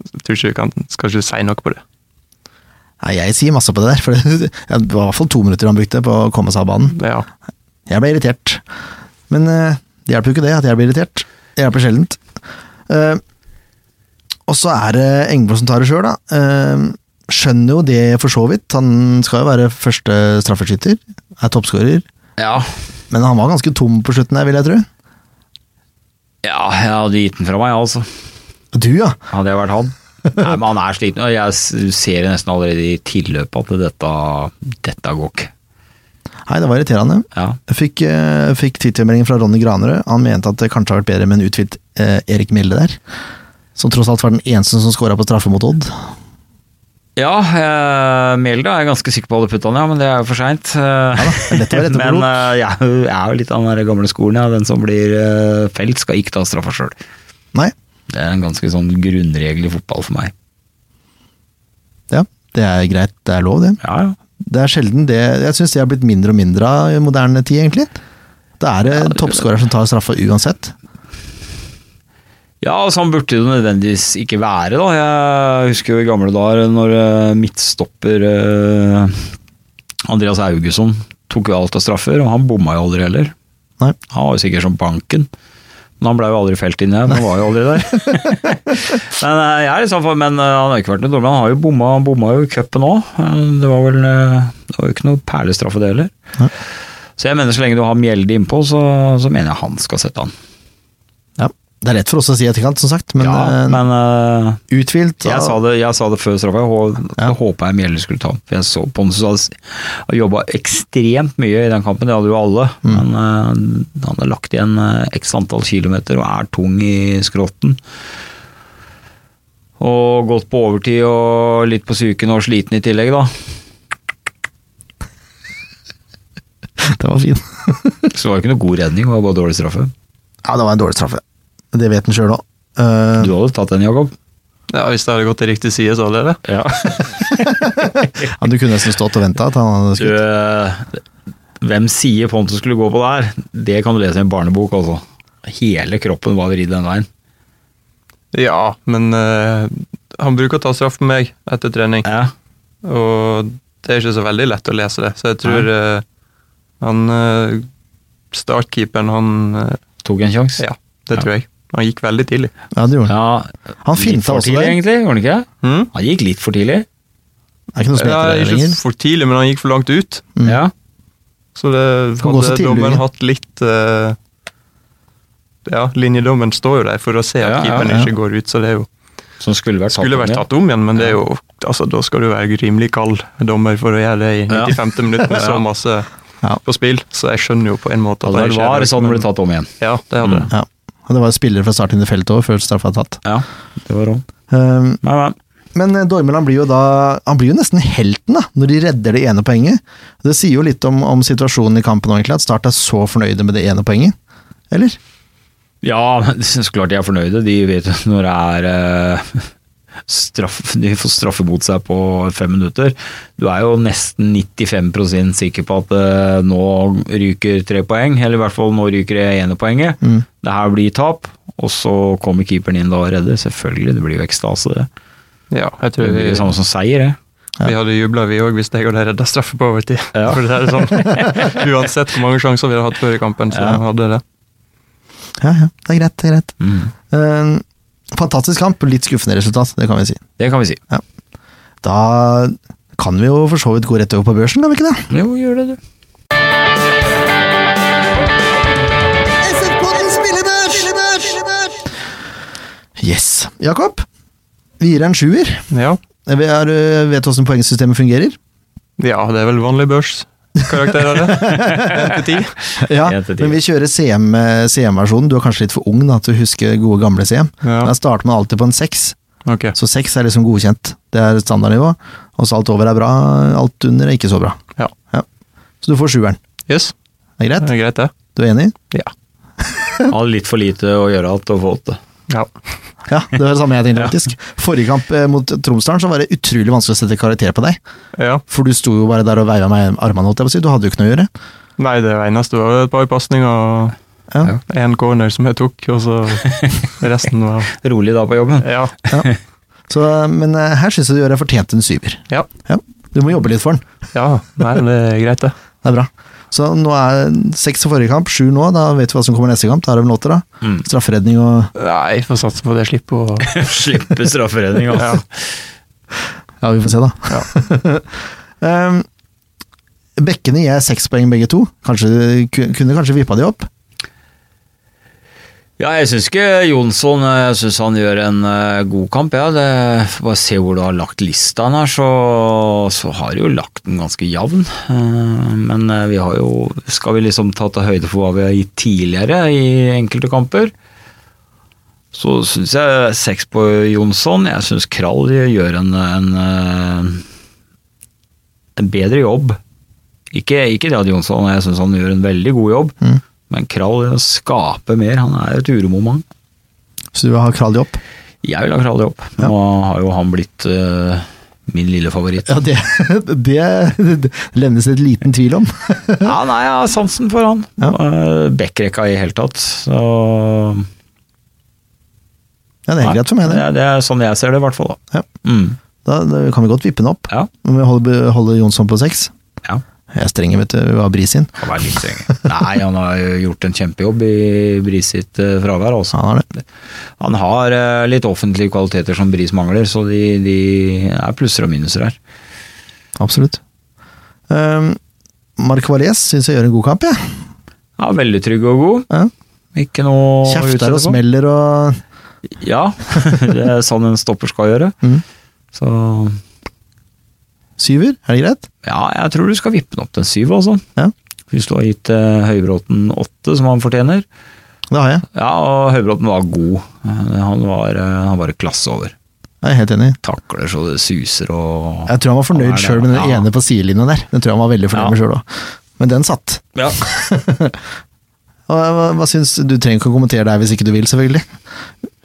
jeg tror ikke vi kan Skal ikke si noe på det. Nei, jeg sier masse på det der, for det var i hvert fall to minutter han brukte på å komme seg av banen. Ja. Jeg ble irritert. Men eh, det hjelper jo ikke det, at jeg blir irritert. Det hjelper sjeldent. Eh, og så er det Engvold som tar det sjøl, da. Eh, skjønner jo det for så vidt. Han skal jo være første straffeskytter, er toppskårer. Ja. Men han var ganske tom på slutten der, vil jeg tro. ja, jeg hadde gitt den fra meg, altså. Du, ja. Hadde jeg vært han. Nei, men han er sliten, og jeg ser nesten allerede i tilløpet at dette, dette går ikke. Nei, det var irriterende. Ja. Jeg fikk, uh, fikk Twitter-melding fra Ronny Granerød. Han mente at det kanskje har vært bedre med en uthvilt eh, Erik Milde der. Som tross alt var den eneste som skåra på straffe mot Odd. Ja, eh, Mjelde er jeg ganske sikker på hadde putta ja, men det er jo for seint. Ja å være men eh, jeg er jo litt av den gamle skolen, ja. Den som blir eh, felt, skal ikke ta straffa sjøl. Nei, Det er en ganske sånn grunnregel i fotball for meg. ja, det er greit. Det er lov, det. Ja, ja. Det er sjelden det Jeg syns det har blitt mindre og mindre av i moderne tid, egentlig. Da er det Ja, toppskårer som tar straffa uansett. Ja, sånn burde det nødvendigvis ikke være, da. Jeg husker jo i gamle dager når eh, midtstopper eh, Andreas Augusson tok jo alt av straffer, og han bomma jo aldri heller. Nei. Han var jo sikkert som banken. Men han ble jo aldri felt inn igjen, han var jo aldri der. men eh, jeg er liksom, for- men eh, han har ikke vært noe dårlig, han har jo bomma, han bomma jo i cupen òg. Det var vel eh, det var jo ikke noe perlestraffe det heller. Så jeg mener så lenge du har Mjelde innpå, så, så mener jeg han skal sette han. Det er lett for oss å si etterkant, som sagt, men, ja, eh, men uh, uthvilt jeg sa, det, jeg sa det før straffa, og Ja. håpa jeg Mjelde skulle ta. For jeg så på han hadde jobba ekstremt mye i den kampen, det hadde jo alle. Mm. Men uh, han hadde lagt igjen eh, x antall kilometer og er tung i skrotten. Og gått på overtid og litt på psyken og sliten i tillegg, da. det var fin. Så det var ikke noe god redning, det var bare dårlig straffe. Ja, det var en dårlig straffe. Det vet han sjøl òg. Du hadde tatt den, Jakob? ja, Hvis det hadde gått til riktig side, så hadde jeg det. Ja. Ja, du kunne nesten stått og venta at han hadde skutt. Du, hvem sier Pontus skulle gå på der? Det kan du lese i en barnebok, altså. Hele kroppen var vridd den veien. Ja, men uh, han bruker å ta straff på meg etter trening, Ja. og det er ikke så veldig lett å lese det. Så jeg tror uh, han uh, Startkeeperen, han eh, Tok en sjanse. Ja, det Ja. tror jeg. Han gikk veldig tidlig. Ja, det gjorde han. Ja, Han litt finta for også tidlig, der. egentlig, gjorde han ikke? Mm? Han gikk litt for tidlig. Det er ikke noe som heter det ikke for tidlig, men han gikk for langt ut. Mm. Ja. Så det så hadde tidlig, dommeren hatt litt uh, Ja, linjedommen står jo der for å se at Ja, ja, keeperen ja. ikke går ut, så det er jo Som skulle vært tatt Skulle vært tatt om igjen, men det er jo altså, da skal du være rimelig kald dommer for å gjøre det i Ja. 95. minutt med så masse Ja. på spill. Så jeg skjønner jo på en måte at det vært var sånn det ble tatt om igjen. Ja, det hadde Mm. det. Ja. Og det var spillere fra start inn i feltet òg, før straffa er tatt. Ja, det var råd. Um, Men, men. Men eh, Dormeland blir jo da Han blir jo nesten helten da, når de redder det ene poenget. Det sier jo litt om, om situasjonen i kampen, egentlig, at Start er så fornøyde med det ene poenget. Eller? Ja, så klart de er fornøyde. De vet når det er eh, straff, De får straffe mot seg på fem minutter. Du er jo nesten 95% sikker på at eh, nå ryker tre poeng, eller i hvert fall nå ryker det ene poenget. Mm. Det her blir tap, og så kommer keeperen inn da og redder. Selvfølgelig, det blir jo ekstase, det. Ja, jeg tror det blir det samme som seier, det. vi hadde jubla vi òg hvis jeg hadde redda straffe på overtid. Ja. For det er sånn, Uansett hvor mange sjanser vi hadde hatt før i kampen, så Ja. hadde det. Ja, ja, det er greit. det er greit. Mm. Eh, fantastisk kamp, litt skuffende resultat, det kan vi si. Det kan vi si. Da kan vi jo for så vidt gå rett over på børsen, kan vi ikke det? Jo, gjør det, du. Yes. Jakob, vi gir deg en sjuer. Ja. Vi er, øh, vet hvordan poengsystemet fungerer. ja, det er vel vanlig børskarakterer, det. Én til ti. Ja, men vi kjører CM-versjonen. CM-versjonen. Du er kanskje litt for ung da, til å huske gode, gamle CM. Ja. Da starter man alltid på en seks. Okay. Så seks er liksom godkjent. Det er standardnivå. Og så alt over er bra, alt under er ikke så bra. Ja. Så du får sjueren. Yes, Det er det greit? er greit, det. Du er enig? Ja. Har litt for lite å gjøre alt og få åtte. Ja. Ja, det var det samme jeg tenkte, faktisk. Forrige kamp eh, mot Tromsdalen så var det utrolig vanskelig å sette karakter på deg. Ja. For du sto jo bare der og veiva med armene, holdt jeg på å si. Du hadde jo ikke noe å gjøre. Nei, det eneste var et par pasninger Ja. én corner som jeg tok, og så resten var Rolig da på jobben. Ja. Så, men eh, her syns jeg du gjør deg fortjent en syver. Ja. Du må jobbe litt for den. ja. Nei, det er greit, det. Det er bra. Så nå er seks i forrige kamp, sju nå. Da vet vi hva som kommer neste kamp. Da er det vel åtte, da. Mm. Strafferedning og Nei, får satse på det. Slippe å Slippe strafferedning, altså. Ja, vi får se, da. um, bekkene gir seks poeng begge to. Kanskje, kunne kanskje vippa de opp? Ja, jeg syns ikke Jonsson Jeg synes han gjør en eh, god kamp. Ja. Det, bare se hvor du har lagt lista her, så, så har du jo lagt den ganske jevn. Eh, men eh, vi har jo Skal vi liksom ta til høyde for hva vi har gitt tidligere i enkelte kamper, så syns jeg seks på Jonsson. Jeg syns Krall gjør en, en, eh, en bedre jobb. Ikke, ikke det at Jonsson, jeg syns han gjør en veldig god jobb. Mm. Men Krall skaper mer, han er et uromoment. Så du vil ha Krall opp? Jeg vil ha Krall opp. Ja. Nå har jo han blitt uh, min lille favoritt. Ja, det, det, det levnes et liten tvil om. Ja, nei, jeg har sansen for han. Ja. Uh, Backrekka i hele tatt. Så Ja, det er greit for meg, det, det er sånn jeg ser det, i hvert fall. Da. Ja. Mm. Da, da kan vi godt vippe den opp. Ja. Om vi holder, holder Jonsson på seks. ja. Jeg er streng, vet du. Vi har Bris er litt strenge. Nei, han har gjort en kjempejobb i Bris sitt eh, fravær. Også. Han har det. Han har eh, litt offentlige kvaliteter som Bris mangler, så de, de er plusser og minuser her. Absolutt. Um, Mark Valles syns jeg gjør en god kamp, jeg. Ja, veldig trygg og god. Ja. Ikke noe Kjefter og smeller og Ja, det er sånn en stopper skal gjøre. Mm. Så Syver, er det greit? ja, jeg tror du skal vippe den opp til en syv, altså. Ja. Hvis du har gitt uh, Høybråten åtte, som han fortjener. Det har jeg. Ja, og Høybråten var god. Eh, Han var, eh, han var et klasse over. Jeg er helt enig. Takler så det suser og Jeg tror han var fornøyd sjøl med den ja. ene på sidelinja der. Den tror jeg han var veldig fornøyd Ja. med sjøl òg. Men den satt. Ja. hva, Hva, hva syns Du trenger ikke å kommentere der hvis ikke du vil, selvfølgelig.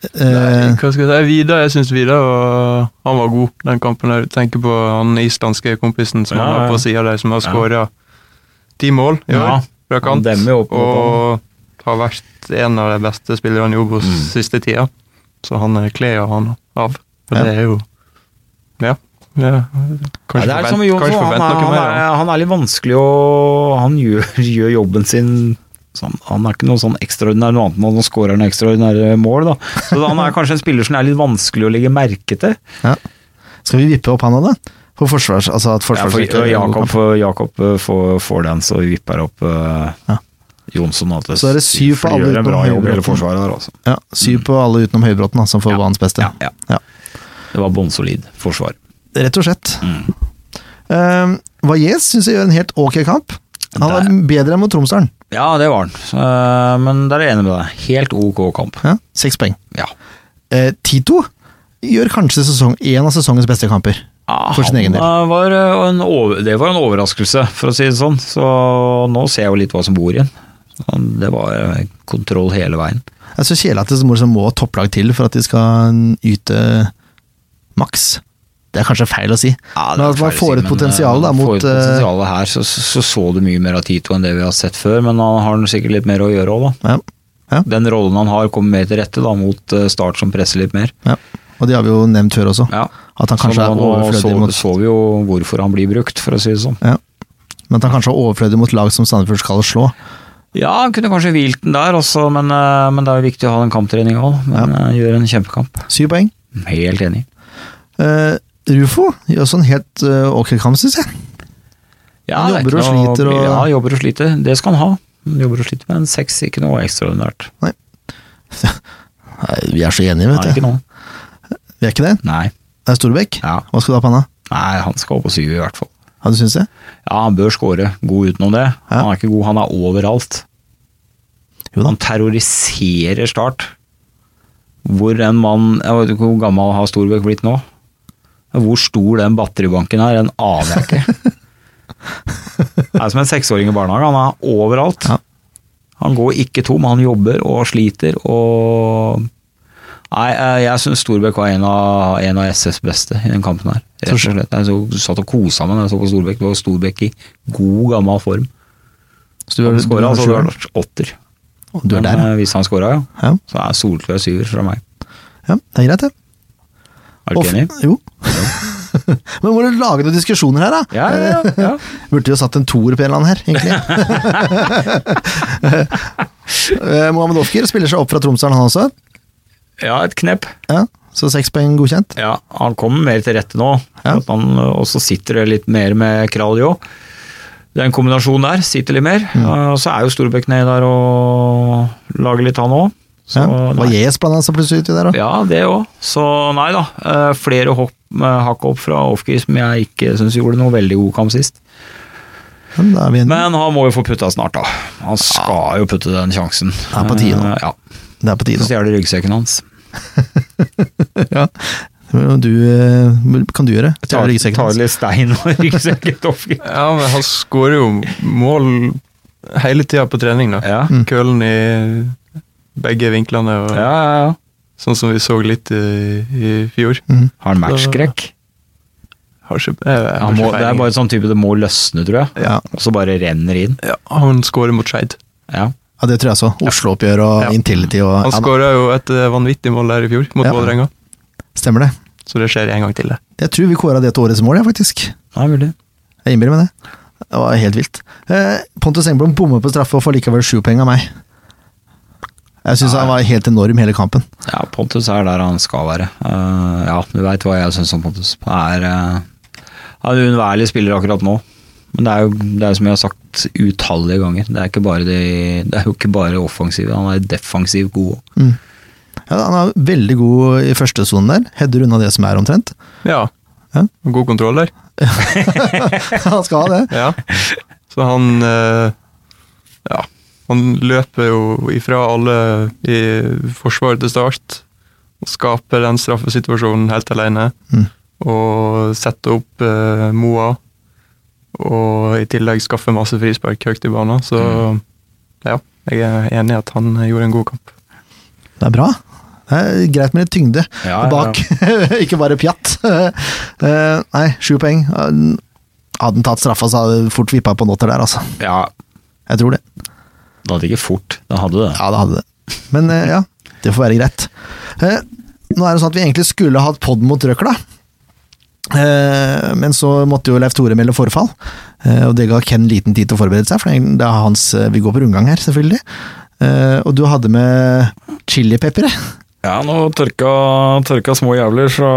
Nei, Eh, hva skal jeg si? Vidar, jeg syns Vidar var, han var god den kampen. Jeg tenker på han islandske kompisen som Ja, har ja. på sida der, som har skåra ti mål i år fra kant. og har vært en av de beste spillerne i Obos Mm. siste tida. Så han eh, kler han av. Og det er jo Ja. ja. Kanskje forvent- han, er, noe mer. han. er, han er litt vanskelig å Han gjør, gjør jobben sin sånn, Han er ikke noe sånn ekstraordinær noe annet enn at han skårer noen ekstraordinære mål. Da. Så han er kanskje en spiller som er litt vanskelig å legge merke til. skal vi vippe opp han av da? For forsvars... Altså at Ja, for Jakob, for Jakob eh, får, får den, så vi vipper opp uh, Ja. Jonsson. At det, Så er det syv på alle utenom Høybråten. altså. Ja, Syv på alle utenom Høybråten, som får Ja. banens beste. Ja, ja. Ja. Det var bånnsolid forsvar. Rett og slett. Mm. Um, Valles syns jeg gjør en helt ok kamp. Han er bedre enn mot Tromsdalen. Ja, det var han. Eh, men der er jeg enig med deg. Helt ok kamp. Ja, Seks poeng. Ja. Eh, Tito gjør kanskje sesong, en av sesongens beste kamper. Ah, For sin egen del. eh, Var en over, det var en overraskelse, for å si det sånn. Så nå ser jeg jo litt hva som bor igjen. Det var kontroll hele veien. Det er så kjedelig at det må, må topplag til for at de skal yte maks. Det er kanskje feil å si. Ja, men at man feil å får si, potensialet eh, mot får et eh, potensialet her, så, så så du mye mer av Tito enn det vi har sett før, men han har sikkert litt mer å gjøre òg, da. ja, ja, Den rollen han har, kommer mer til rette da, mot eh, Start som presser litt mer. ja. Og det har vi jo nevnt før også. Ja. At han kanskje Så er overflødig så, mot så vi jo hvorfor han blir brukt, for å si det sånn. ja. Men at han kanskje er overflødig mot lag som Sandefjord skal slå. Ja, han kunne kanskje hvilt den der også, men, eh, men det er jo viktig å ha den kamptreninga òg. Men gjøre gjør en kjempekamp. Syv poeng. Helt enig. Eh, Rufo gjør sånn helt eh, ok kamp, syns jeg. Ja, Han er jobber og sliter og- Ja, jobber og sliter. Det skal han ha. Han jobber og sliter med en seks, ikke noe ekstraordinært. Nei, vi er så enige, vet du. Nei, ikke noen. noe. Vi er ikke det? Nei. Det er Storbekk. Ja. Hva skal du ha på han, da? Nei, han skal opp på syv i hvert fall. Ja, du syns det? Ja, han bør score. God utenom det. Ja. Han er ikke god, han er overalt. Jo. Han terroriserer Start. Hvor en mann Jeg vet ikke hvor gammel har Storbekk blitt nå? Hvor stor den batteribanken er, den aner jeg ikke. Det er som en seksåring i barnehage. Han er overalt. Ja. Han går ikke tom, han jobber og sliter og Nei, eh, jeg syns Storbekk var en av, en av SS' beste i den kampen her. Rett og slett. Jeg så, satt og kosa meg når jeg så på Storbekk. Det var Storbekk i god, gammel form. Så du, har skåra, har du har vært åtter. du er der, Men, eh, Hvis han skåra, ja. ja. Så er solklar syver fra meg. ja. Det er greit, det. Er du ikke enig? Jo. Men må du lage noen diskusjoner her, da? Ja, ja, ja. Burde jo satt en toer på en eller annen her, egentlig. Eh, Mohammed Ofker spiller seg opp fra Tromsdalen, han også. ja, et knepp. Ja, Så seks poeng godkjent. Ja, han kommer mer til rette nå. Ja. Han, og så sitter det litt mer med Kralj òg. en kombinasjon der sitter litt mer. Mm. Og så er jo Storbekk nede der og lager litt, han òg. Ja. Var Jes blanda seg plutselig uti der òg? Ja, det òg. Så nei da. eh, Flere hopp, eh, hakk opp fra Ofker som jeg ikke syns gjorde noe veldig god kamp sist. Da er vi en, Men han må jo få putta snart, da. Han skal jo putte den sjansen. Det er på tide nå. Eh, Ja. det er på Så tide. stjeler ryggsekken hans. ja. Du, kan du gjøre? det? Stjele ryggsekken ta litt stein og ryggsekken til. Ja, men han skårer jo mål hele tida på trening, da. Ja. Mm. Kølen i begge vinklene, og Ja, ja, ja. sånn som vi så litt i, i fjor. Mm. Har han matchskrekk? Har ikke, jeg, jeg har må, det er bare sånn type det må løsne, tror jeg. Ja. Og så bare renner inn. ja, Han skårer mot Skeid. Ja. ja, det tror jeg så. Oslo-oppgjør og Ja. Intility og Han ja, skåra jo et eh, vanvittig mål der i fjor, mot Ja. Vålerenga. Stemmer det. Så det skjer en gang til, det. Jeg tror vi kåra det til årets mål, jeg, faktisk. ja, mulig. Jeg innbiller meg det. Det var helt vilt. Eh, Pontus Engblom bommer på straffe og får likevel sju poeng av meg. Jeg syns han var helt enorm hele kampen. Ja, Pontus er der han skal være. Uh, ja, du veit hva jeg syns om Pontus. Han er, uh, er en uunnværlig spiller akkurat nå. Men det er jo det er som jeg har sagt utallige ganger. Det er, ikke bare de, det er jo ikke bare offensiv, han er defensiv god. Mm. Ja, han er veldig god i første sonen der. Header unna det som er omtrent. Ja. Ja. God kontroll der. han skal ha det. Ja. Så han uh, Ja. Han løper jo ifra alle i forsvaret til start. Og skaper den straffesituasjonen helt alene. Mm. Og setter opp eh, Moa. Og i tillegg skaffer masse frispark høyt i banen. Så ja, jeg er enig i at han gjorde en god kamp. Det er bra. Det er greit med litt tyngde Ja, bak, ikke bare pjatt. Eh, nei, sju poeng. Hadde han tatt straffa, så hadde det fort vippa på notter der, altså. Ja, Jeg tror det. Det hadde ikke fort. Det hadde det. Ja, det hadde det. Men eh, ja, det får være greit. Eh, nå er det sånn at vi egentlig skulle hatt pod mot Røkla. Eh, men så måtte jo Leif Tore melde forfall, eh, og det ga Ken liten tid til å forberede seg, for det er hans eh, Vi går på rundgang her, selvfølgelig. Eh, og du hadde med chilipeppere. Ja, nå tørka, tørka små jævler fra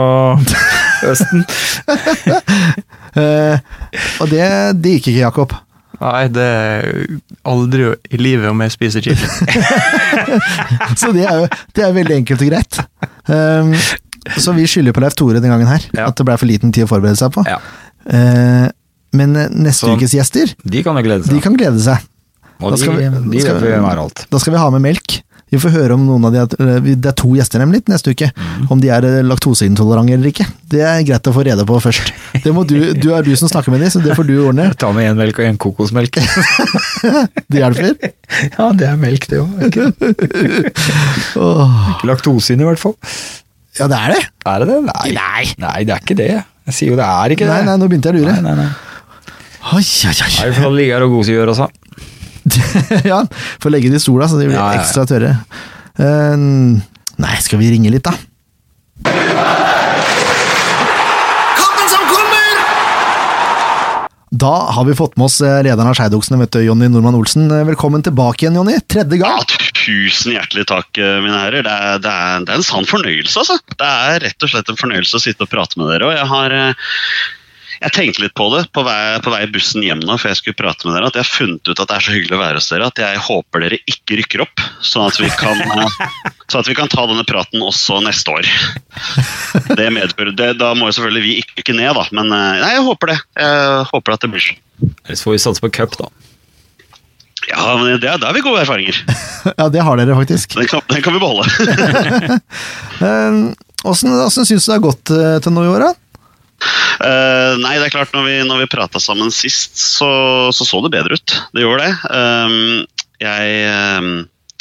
Østen. Eh, og det, det gikk ikke, Jakob. Nei, det er aldri i livet om jeg spiser chili. Så det er jo det er veldig enkelt og greit. Um, så vi skylder på Leif Tore den gangen her, Ja. at det ble for liten tid å forberede seg på. Ja. Uh, men neste Så- ukes gjester, De kan jo glede de seg. kan glede seg. Og da de, skal vi- de da skal vi-. Da skal vi ha med melk. Vi får høre om noen av de Det er to gjester nemlig neste uke. Om de er eh, laktoseintolerante eller ikke. Det er greit å få rede på først. Det må du, du er du som snakker med dem, så det får du ordne. Ta med én melk og én kokosmelk. Det hjelper. ja, det er melk, det òg. Ikke Laktose inn, i hvert fall. Ja, det er det. Er det det? Nei. nei. det er ikke det. Jeg sier jo det er ikke det. Nei, nei, nå begynte jeg å lure. Nei, nei, nei. Oi, oi, oi. Nei, for da ligger her og godgjør også. ja, får legge det i sola, så de blir Ja, ja, ja. ekstra tørre. Uh, nei, skal vi ringe litt, da? Kampen som kommer! Da har vi fått med oss eh, lederen av Skeidoksene, Jonny Normann Olsen. Eh, Velkommen tilbake igjen, Jonny. Tredje Ja, gang. tusen hjertelig takk, mine herrer. Det er, det, er, det er en sann fornøyelse, altså. Det er rett og slett en fornøyelse å sitte og prate med dere. Og jeg har jeg tenkte litt på det på vei, på vei bussen hjem nå, for jeg skulle prate med dere, at jeg har funnet ut at det er så hyggelig å være hos dere at jeg håper dere ikke rykker opp, sånn at vi kan, sånn at vi kan ta denne praten også neste år. Det medfører, det, Da må jo selvfølgelig vi ikke ikke ned, da, men eh, nei, jeg håper det. Jeg håper at det blir sånn. Ellers får vi satse på cup, da. Ja, men det, det har vi gode erfaringer. Ja, det har dere faktisk. Den kan, den kan vi beholde. Eh, Åssen åssen syns du det har gått eh, til nå i år, da? Eh, nei, det er klart, når vi, når vi prata sammen sist, så, så så det bedre ut. Det gjorde det. Um, jeg, um,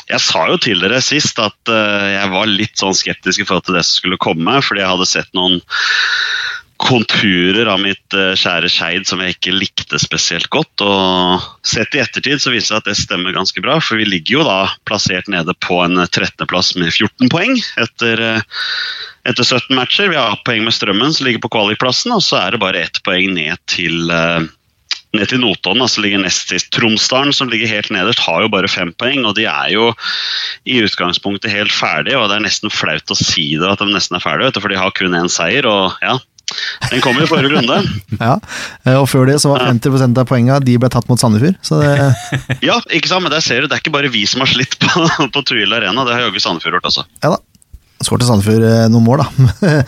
Jeg sa jo til dere sist at uh, jeg var litt sånn skeptisk i forhold til det som skulle komme, fordi jeg hadde sett noen konturer av mitt uh, kjære Skeid som jeg ikke likte spesielt godt. Og sett i ettertid så viser det at det stemmer ganske bra, for vi ligger jo da plassert nede på en 13.-plass med 14 poeng etter, etter 17 matcher. Vi har poeng med Strømmen som ligger på kvalikplassen, og så er det bare ett poeng ned til eh, ned til Notodden, altså ligger nest sist. Tromsdalen, som ligger helt nederst, har jo bare fem poeng, og de er jo i utgangspunktet helt ferdige. og Det er nesten flaut å si det at de nesten er ferdige, vet du, for de har kun én seier. og ja, Den kommer i forrige runde. Ja, eh, og før det så var 50% av poengene de ble tatt mot Sandefjord. Så det, Ja, ikke sant, men der ser du, det er ikke bare vi som har slitt på, på Tuil Arena, det har jaggu Sandefjord gjort også. ja da. Skårte Sandefjord eh, noen mål, da.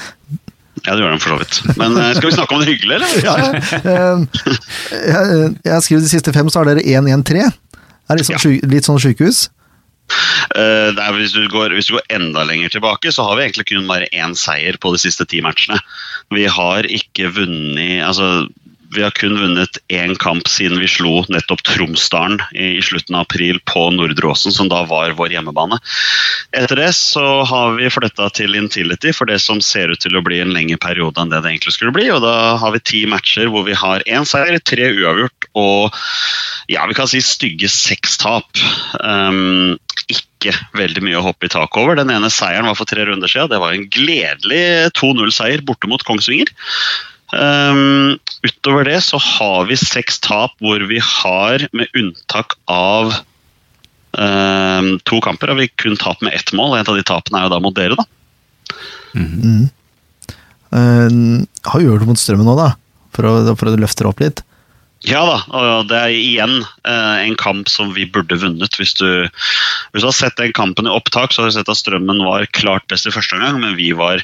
Ja, det gjør de for så vidt. Men eh, skal vi snakke om det hyggelige, eller? ja. Eh, jeg, jeg har skrevet de siste fem, så har dere 1-1-3. Det er litt sånn, Ja. litt sånn sjukehus. Uh, er, hvis, du går, hvis du går enda lenger tilbake, så har vi egentlig kun bare én seier på de siste ti matchene. Vi har ikke vunnet altså, Vi har kun vunnet én kamp siden vi slo nettopp Tromsdalen i, slutten av april på Nordre Åsen, som da var vår hjemmebane. Etter det så har vi flytta til Intility for det som ser ut til å bli en lengre periode enn det det egentlig skulle bli. og Da har vi ti matcher hvor vi har én seier, tre uavgjort og ja, vi kan si stygge seks tap. Um, ikke veldig mye å hoppe i taket over. Den ene seieren var for tre runder siden. Det var en gledelig 2-0-seier borte mot Kongsvinger. Um, utover det så har vi seks tap hvor vi har, med unntak av um, to kamper, har vi kun tap med ett mål. En av de tapene er jo da mot dere, da. Eh, har gjort det mot Strømmen nå, da, for å, for å løfte det opp litt. Ja da, og det er igjen eh, en kamp som vi burde vunnet. Hvis du, hvis du har sett den kampen i opptak, så har du sett at Strømmen var klart best i første omgang, men vi var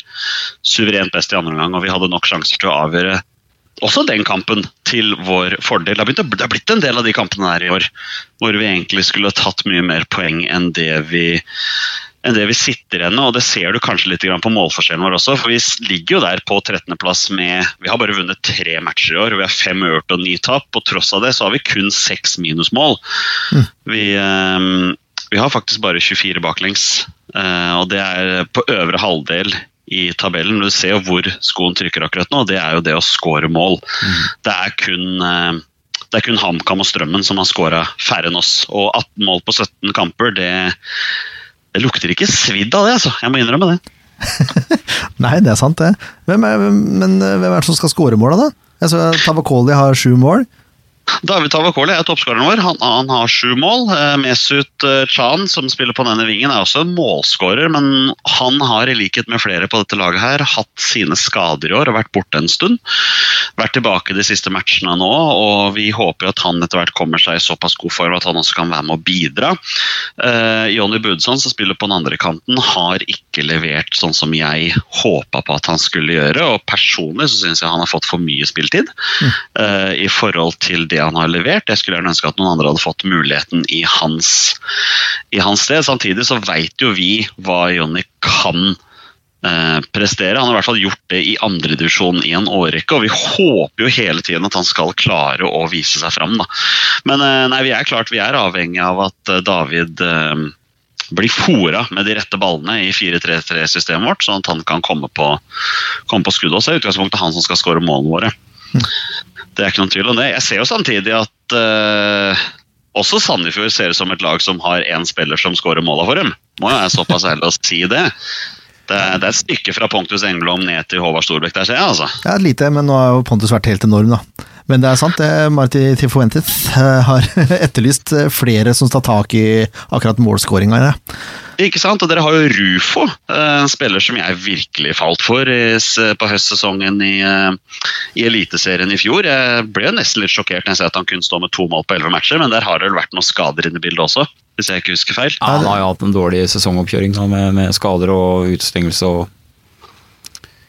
suverent best i andre omgang, og vi hadde nok sjanser til å avgjøre også den kampen til vår fordel. Det har, begynt, det har blitt en del av de kampene her i år hvor vi egentlig skulle tatt mye mer poeng enn det vi enn det vi sitter igjen med, og det ser du kanskje litt på målforskjellen vår også. For vi ligger jo der på 13.-plass med Vi har bare vunnet tre matcher i år, og vi har fem ørt og ni tap. På tross av det så har vi kun seks minusmål. Vi, eh, vi har faktisk bare 24 baklengs, eh, og det er på øvre halvdel i tabellen. Du ser jo hvor skoen trykker akkurat nå, og det er jo det å score mål. Det er kun eh, det er kun HamKam og Strømmen som har skåra færre enn oss. Og 18 mål på 17 kamper, det, det lukter ikke svidd av det, altså. Jeg må innrømme det. Nei, det er sant, det. Hvem er, men eh, hvem er det som skal skåre måla, da? Altså, Tavakoli har sju mål. David Tavakoli er toppskåreren vår. Han, han har sju mål. Eh, Mesut eh, Chan, som spiller på denne vingen, er også en målskårer, men han har i likhet med flere på dette laget her hatt sine skader i år og vært borte en stund. Vært tilbake de siste matchene nå, og vi håper at han etter hvert kommer seg i såpass god form at han også kan være med å bidra. Eh, Jonny Budson, som spiller på den andre kanten, har ikke levert sånn som jeg håpa på at han skulle gjøre, og personlig så syns jeg han har fått for mye spiltid eh, i forhold til det han har levert. Jeg skulle gjerne ønske at noen andre hadde fått muligheten i hans, i hans sted. Samtidig så veit jo vi hva Jonny kan eh, prestere. Han har i hvert fall gjort det i andredivisjon i en årrekke, og vi håper jo hele tiden at han skal klare å vise seg fram. Da. Men eh, nei, vi er klart vi er avhengig av at eh, David eh, blir fora med de rette ballene i 4-3-3-systemet vårt, sånn at han kan komme på, komme på skuddet. Og så utgangspunktet han som skal skåre målene våre. Det er ikke noen tvil om det. Jeg ser jo samtidig at uh, også Sandefjord ser ut som et lag som har én spiller som skårer måla for dem. Må jo være såpass ærlig å si det. Det er, det er et stykke fra Pontus Engelom ned til Håvard Storbekk der, ser jeg. altså. Ja, lite, men nå har jo Pontus vært helt enorm, da. Men det er sant, det. Marti Tifuentes eh, har etterlyst eh, flere som tar tak i akkurat målskåringa. Ja. Ikke sant? Og dere har jo Rufo, eh, en spiller som jeg virkelig falt for på høstsesongen i, eh, i Eliteserien i fjor. Jeg ble jo nesten litt sjokkert når jeg ser at han kunne stå med to mål på elleve matcher, men der har det vel vært noen skader inne i bildet også, hvis jeg ikke husker feil. Ja, han har jo hatt en dårlig sesongoppkjøring da, med, med skader og utestengelse og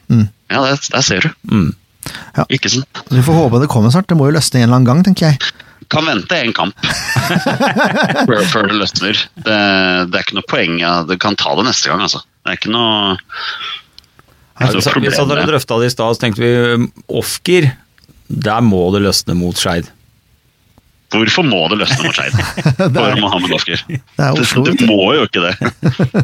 Ja, det, der ser du. mm. Ja. Ikke sant? Vi får håpe det kommer snart. Det må jo løsne en eller annen gang, tenker jeg. Kan vente en kamp før, før det løsner. Det, det er ikke noe poeng. Ja. Du kan ta det neste gang, altså. Det er ikke noe Så vi satt- vi satt og drøfta det i stad, så tenkte vi Ofker, der må det løsne mot Skeid. Hvorfor må det løsne mot Skeid for Mohammed Ofker? Det er Det, det må jo ikke det.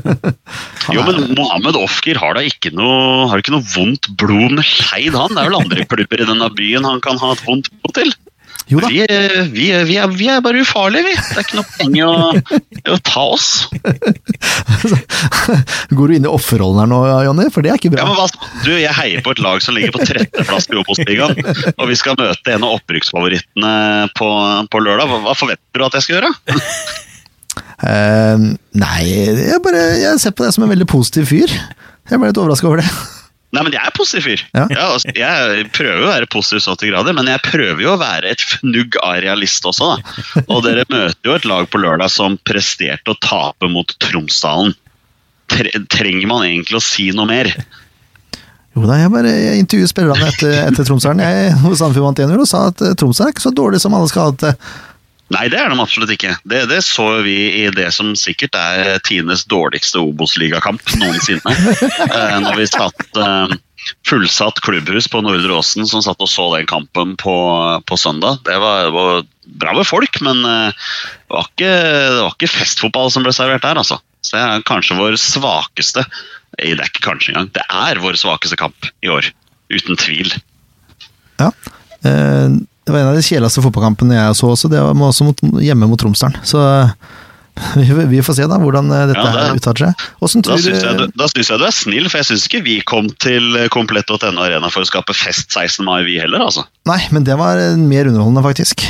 Jo, men Mohammed Ofker har da ikke noe, har ikke noe vondt blod med Skeid, han. Det er vel andre klubber i denne byen han kan ha et vondt blod til. Jo da. Vi, er- vi, er- vi, er, vi er bare ufarlige, vi. Det er ikke noe poeng å, å ta oss. Går du inn i offerrollen her nå, Jonny? For det er ikke Ja, men bra. hva, du, Jeg heier på et lag som ligger på 13.-plass i Obos-ligaen, og vi skal møte en av opprykksfavorittene på, på lørdag. Hva forventer du at jeg skal gjøre? Uh, nei, jeg, bare, jeg ser på deg som en veldig positiv fyr. Jeg ble litt overraska over det. Nei, men jeg er positiv fyr. Ja. altså, jeg prøver jo å være positiv så til grader, men jeg prøver jo å være et fnugg av realist også. da. Og dere møter jo et lag på lørdag som presterte å tape mot Tromsdalen. Trenger man egentlig å si noe mer? Jo da, jeg bare jeg intervjuet spillerne etter, etter Tromsdalen. Jeg hos vant 1-0 og sa at Tromsø Tromsdalen er ikke så dårlig som alle skal ha det til. Nei, det er de absolutt ikke. Det, det så vi i det som sikkert er Tines dårligste Obos-ligakamp noensinne. eh, når vi satt eh, fullsatt klubbhus på Nordre Åsen som satt og så den kampen på, på søndag. Det var, det var bra med folk, men eh, det, var ikke, det var ikke festfotball som ble servert der, altså. Så det er kanskje vår svakeste Det er ikke kanskje engang. Det er vår svakeste kamp i år. Uten tvil. Ja. Eh, Det var en av de kjedeligste fotballkampene jeg så også. Det var også mot, hjemme mot Tromsdalen. Så vi, vi får se da hvordan eh, dette Ja, det- her uttaler seg. Da syns jeg, da jeg du er snill, for jeg syns ikke vi kom til komplett.no arena for å skape fest 16. mai, vi heller, altså. Nei, men det var eh, mer underholdende, faktisk.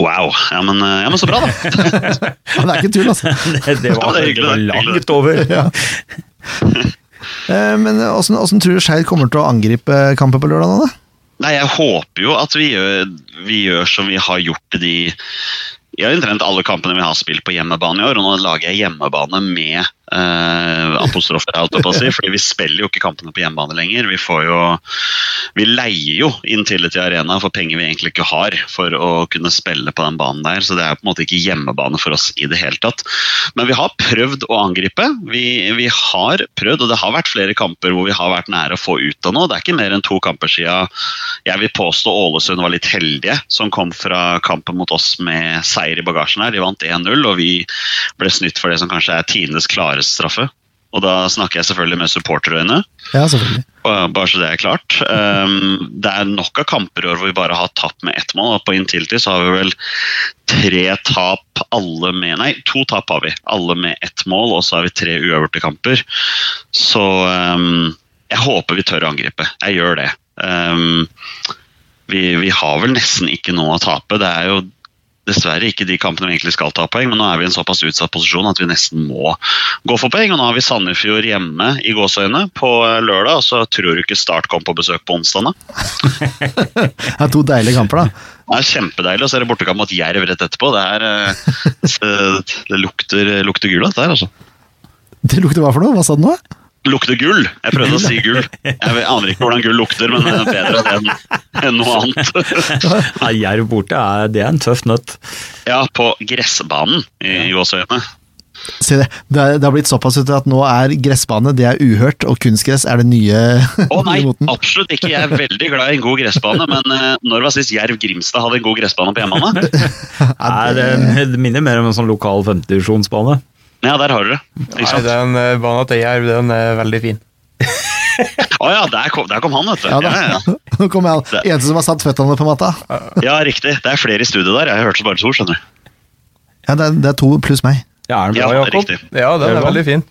Wow. Ja, men, eh, ja, men så bra, da. Ja, det er ikke tull, altså. Det, det, var, Det er det var langt over. Ja. Eh, Men hvordan tror du Skeid kommer til å angripe kampen på lørdag? da? Nei, jeg håper jo at vi gjør, vi gjør som vi har gjort i de i omtrent alle kampene vi har spilt på hjemmebane i år. Og nå lager jeg hjemmebane med eh, apostrofer, alt på å si, fordi vi spiller jo ikke kampene på hjemmebane lenger. Vi får jo Vi leier jo Intility Arena for penger vi egentlig ikke har for å kunne spille på den banen der, så det er på en måte ikke hjemmebane for oss i det hele tatt. Men vi har prøvd å angripe. Vi, vi har prøvd, og det har vært flere kamper hvor vi har vært nære å få ut av noe. Det er ikke mer enn to kamper siden jeg vil påstå Ålesund var litt heldige, som kom fra kampen mot oss med seier i bagasjen her. De vant 1-0, og vi ble snytt for det som kanskje er tidenes klareste straffe. Og da snakker jeg selvfølgelig med supporterøyne. Ja, selvfølgelig. Bare så det er klart. Um, det er nok av kamper i år hvor vi bare har tapt med ett mål. og På Intility så har vi vel tre tap, alle med Nei, to tap har vi. Alle med ett mål, og så har vi tre uavgjorte kamper. Så um, jeg håper vi tør å angripe. Jeg gjør det. Um, vi, vi har vel nesten ikke noe å tape. Det er jo dessverre ikke de kampene vi egentlig skal ta poeng, men nå er vi i en såpass utsatt posisjon at vi nesten må gå for poeng. Og nå har vi Sandefjord hjemme i gåseøyne på lørdag, og så tror du ikke Start kom på besøk på onsdag. Det er to deilige kamper, da. Det er kjempedeilig, og så er det bortekamp mot Jerv rett etterpå. Det, er, eh, det lukter, lukter gull, der, altså. Det lukter hva for noe? Hva sa du nå? Lukter gull! Jeg prøvde å si gull. Jeg aner ikke hvordan gull lukter, men det er bedre enn enn noe annet. ja, Jerv borte, er, det er en tøff nøtt. Ja, på gressbanen i Gåsøyene. Se det. Det, er, det har blitt såpass ut at nå er gressbane det er uhørt, og kunstgress er det nye, Å nei, moten. absolutt ikke. Jeg er veldig glad i en god gressbane, men uh, når var sist Jerv Grimstad hadde en god gressbane på hjemmebane? Nei, det, det minner mer om en sånn lokal femtedivisjonsbane. Ja, der har du det. Ikke Nei, den uh, banen til Jerv den er veldig fin. Å ja, der kom, der kom han, vet du. Ja, da. Ja, ja. Nå kom jeg eneste som har satt føttene på matta. ja, riktig. Det er flere i studio der. Jeg hørte bare to, skjønner du. Ja, det er, det er to pluss meg. Ja, er den Ja, bra, Jakob? Ja, den Er er veldig fin.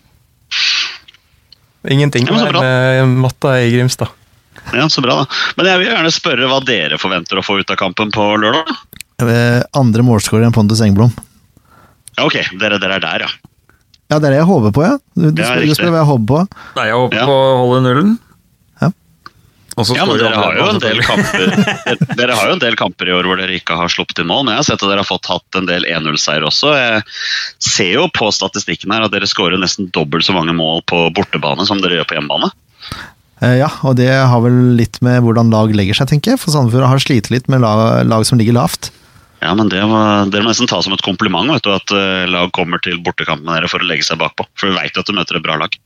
Ingenting Ja, med matta i Grimstad. Ja, Så bra, da. Men jeg vil gjerne spørre hva dere forventer å få ut av kampen på lørdag. Eh, Andre målskårer enn Pontus Engblom. Ja, ok, dere, dere er der, ja. Ja, det er det jeg håper på, ja. Du, du, spør, du spør hva jeg håper på. Nei, jeg håper Ja. på å holde nullen. Ja. Ja, men dere har jo en del kamper Dere har jo en del kamper i år hvor dere ikke har sluppet inn mål, men jeg har sett at dere har fått hatt en del 1-0-seier også. Jeg ser jo på statistikken her at dere skårer nesten dobbelt så mange mål på bortebane som dere gjør på hjemmebane. Eh, ja, og det har vel litt med hvordan lag legger seg, tenker jeg. For Sandefjord har slitt litt med lag, lag som ligger lavt. Ja, men det må, Dere nesten ta som et kompliment vet du, at uh, lag kommer til bortekamp med dere for å legge seg bakpå. For vi vet at du møter et bra lag.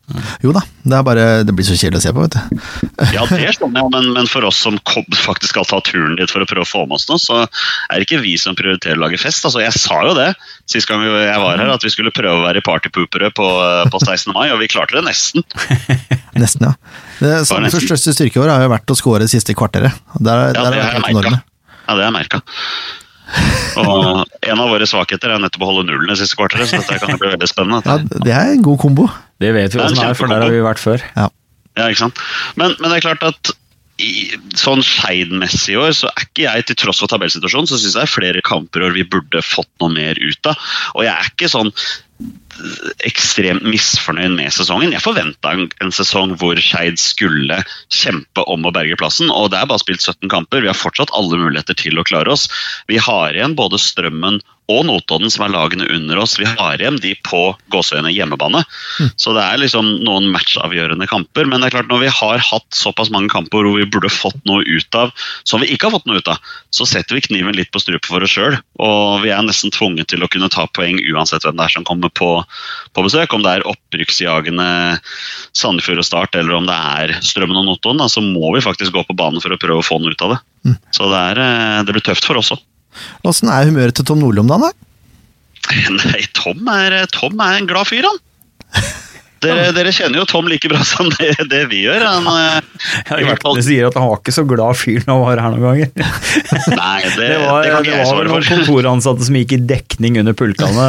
Jo da, det er bare Det blir så kjedelig å se på, vet du. Ja, det skjønner jeg, men, men for oss som kom, faktisk skal ta turen dit for å prøve å få med oss noe, så er det ikke vi som prioriterer å lage fest. Altså, Jeg sa jo det sist gang jeg var her, at vi skulle prøve å være partypoopere på, eh, på 16. mai, og vi klarte det nesten. Nesten, ja. Det Sandefjords største styrke i år har jo vært å skåre siste kvarteret. Der, Ja, der det har jeg merka. Ja, det har jeg merka. Og en av våre svakheter er nettopp å holde nullen i siste kvarteret, så dette kan bli veldig spennende. Ja, det er en god kombo. Det vet vi Det åssen det er, for der har vi vært før. Ja. Ja, ikke sant? Men, men det er klart at i, sånn Skeid-messig i år, så er ikke jeg, til tross for tabellsituasjonen, så syns jeg er flere kamper vi burde fått noe mer ut av. Og jeg er ikke sånn ekstremt misfornøyd med sesongen. Jeg forventa en, en sesong hvor Skeid skulle kjempe om å berge plassen, og det er bare spilt 17 kamper. Vi har fortsatt alle muligheter til å klare oss. Vi har igjen både Strømmen og Notodden, som er lagene under oss. Vi har igjen de på gåseøyne hjemmebane. Så det er liksom noen matchavgjørende kamper. Men det er klart når vi har hatt såpass mange kamper hvor vi burde fått noe ut av, som vi ikke har fått noe ut av, så setter vi kniven litt på strupen for oss sjøl. Og vi er nesten tvunget til å kunne ta poeng uansett hvem det er som kommer på, på besøk. Om det er opprykksjagende Sandefjord og Start, eller om det er Strømmen og Notodden, så må vi faktisk gå på banen for å prøve å få noe ut av det. Så det, er, eh, det blir tøft for oss òg. Åssen er humøret til Tom Nordli om dagen, da? Nei, Tom er, Tom er en glad fyr, han. Dere, dere kjenner jo Tom like bra som det, det vi gjør. Han, eh, Ja, i hvert fall, Ryktene sier at han var ikke så glad fyr når han var her noen ganger. nei, det, Det var, det kan det var noen kontoransatte som gikk i dekning under pultene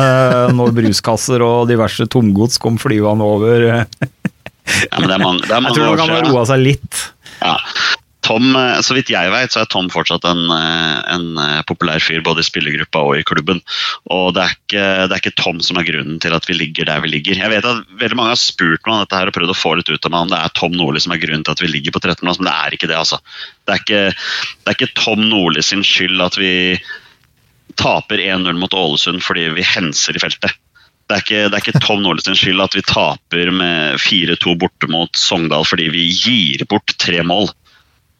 når bruskasser og diverse tomgods kom flyvende over. Ja, men det er mange, det er Jeg tror nok han har roa seg litt. Ja. Tom, eh, så vidt jeg vet, så er Tom fortsatt en, eh, en eh, populær fyr både i spillergruppa og i klubben. Og det er, ikke, det er ikke Tom som er grunnen til at vi ligger der vi ligger. Jeg vet at veldig mange har spurt meg om dette her og prøvd å få litt ut av meg om det er Tom Nordli som er grunnen til at vi ligger på 13.-plass, men det er ikke det, altså. Det er ikke, det er ikke Tom Nordli sin skyld at vi taper 1-0 mot Ålesund fordi vi henser i feltet. Det er, ikke, det er ikke Tom Nordli sin skyld at vi taper med 4-2 borte mot Sogndal fordi vi gir bort tre mål.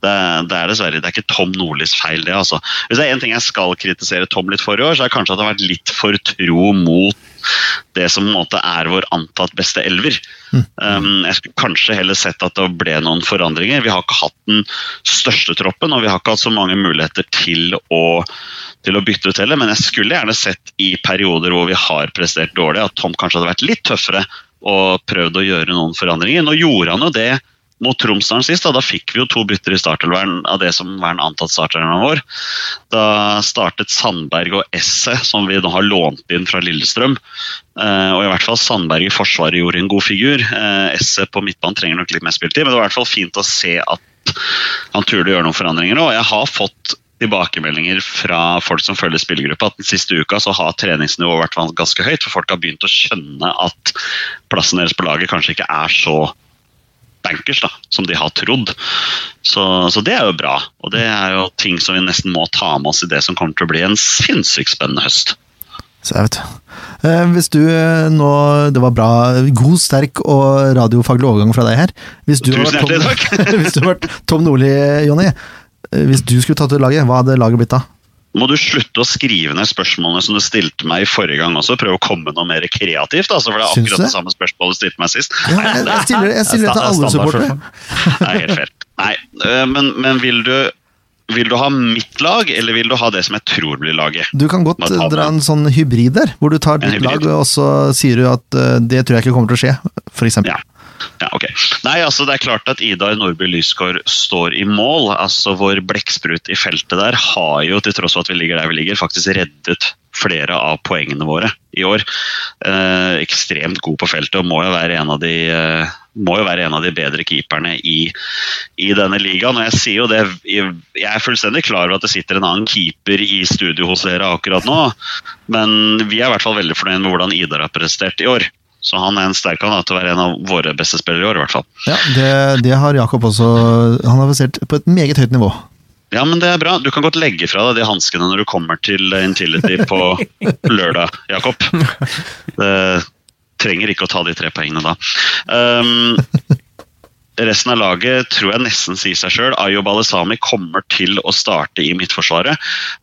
Det, det er dessverre det er ikke Tom Nordlis feil, det. altså. Hvis det er én ting jeg skal kritisere Tom litt for i år, så er det kanskje at han har vært litt for tro mot det som på en måte er vår antatt beste elver. Um, jeg skulle kanskje heller sett at det ble noen forandringer. Vi har ikke hatt den største troppen, og vi har ikke hatt så mange muligheter til å, til å bytte ut heller, men jeg skulle gjerne sett i perioder hvor vi har prestert dårlig, at Tom kanskje hadde vært litt tøffere og prøvd å gjøre noen forandringer. Nå gjorde han jo det mot Tromsdalen sist. Da, da fikk vi jo to bytter i startelveren av det som var den antatt startelveren vår. Da startet Sandberg og Esse, som vi nå har lånt inn fra Lillestrøm. Eh, og i hvert fall Sandberg i forsvaret gjorde en god figur. Eh, Esse på midtbanen trenger nok litt mer spilletid, men det var i hvert fall fint å se at han turde å gjøre noen forandringer. Og jeg har fått tilbakemeldinger fra folk som følger spillergruppa at den siste uka så har treningsnivået vært ganske høyt, for folk har begynt å skjønne at plassen deres på laget kanskje ikke er så bankers da, som de har trodd. Så, så det er jo bra. Og det er jo ting som vi nesten må ta med oss i det som kommer til å bli en sinnssykt spennende høst. Så jeg vet. Eh, Hvis du eh, nå Det var bra, god, sterk og radiofaglig overgang fra deg her. Hvis du Tusen hjertelig Tom, hvis du hadde vært Tom Nordli, Jonny. eh, Hvis du skulle tatt ut laget, hva hadde laget blitt da? Må du slutte å skrive ned spørsmålene som du stilte meg i forrige gang også? Prøve å komme noe mer kreativt, altså, for det er akkurat det? det samme spørsmålet du stilte meg sist. Ja, jeg, jeg stiller, jeg stiller det til alle supportere. Er helt fair. Nei, øh, men, men vil, du, vil du ha mitt lag, eller vil du ha det som jeg tror blir laget? Du kan godt dra en sånn hybrid der, hvor du tar ditt lag, og så sier du at uh, det tror jeg ikke kommer til å skje, eksempel. Ja. Ja, ok. Nei, altså Det er klart at Idar Nordby Lysgård står i mål. altså Vår blekksprut i feltet der har jo, til tross for at vi ligger der vi ligger, faktisk reddet flere av poengene våre i år. Eh, ekstremt god på feltet og må jo være en av de eh, en av de bedre keeperne i, i denne ligaen. og Jeg sier jo det, jeg er fullstendig klar over at det sitter en annen keeper i studio hos dere akkurat nå, men vi er i hvert fall veldig fornøyd med hvordan Idar har prestert i år. Så han er en sterk han til å være en av våre beste spillere i år, i hvert fall. Ja, det, det har Jakob også Han har basert på et meget høyt nivå. Ja, men det er bra. Du kan godt legge fra deg de hanskene når du kommer til Intility på lørdag, Jakob. Det trenger ikke å ta de tre poengene da. Um, resten av laget tror jeg nesten sier seg sjøl. Ayo Balesami kommer til å starte i Midtforsvaret.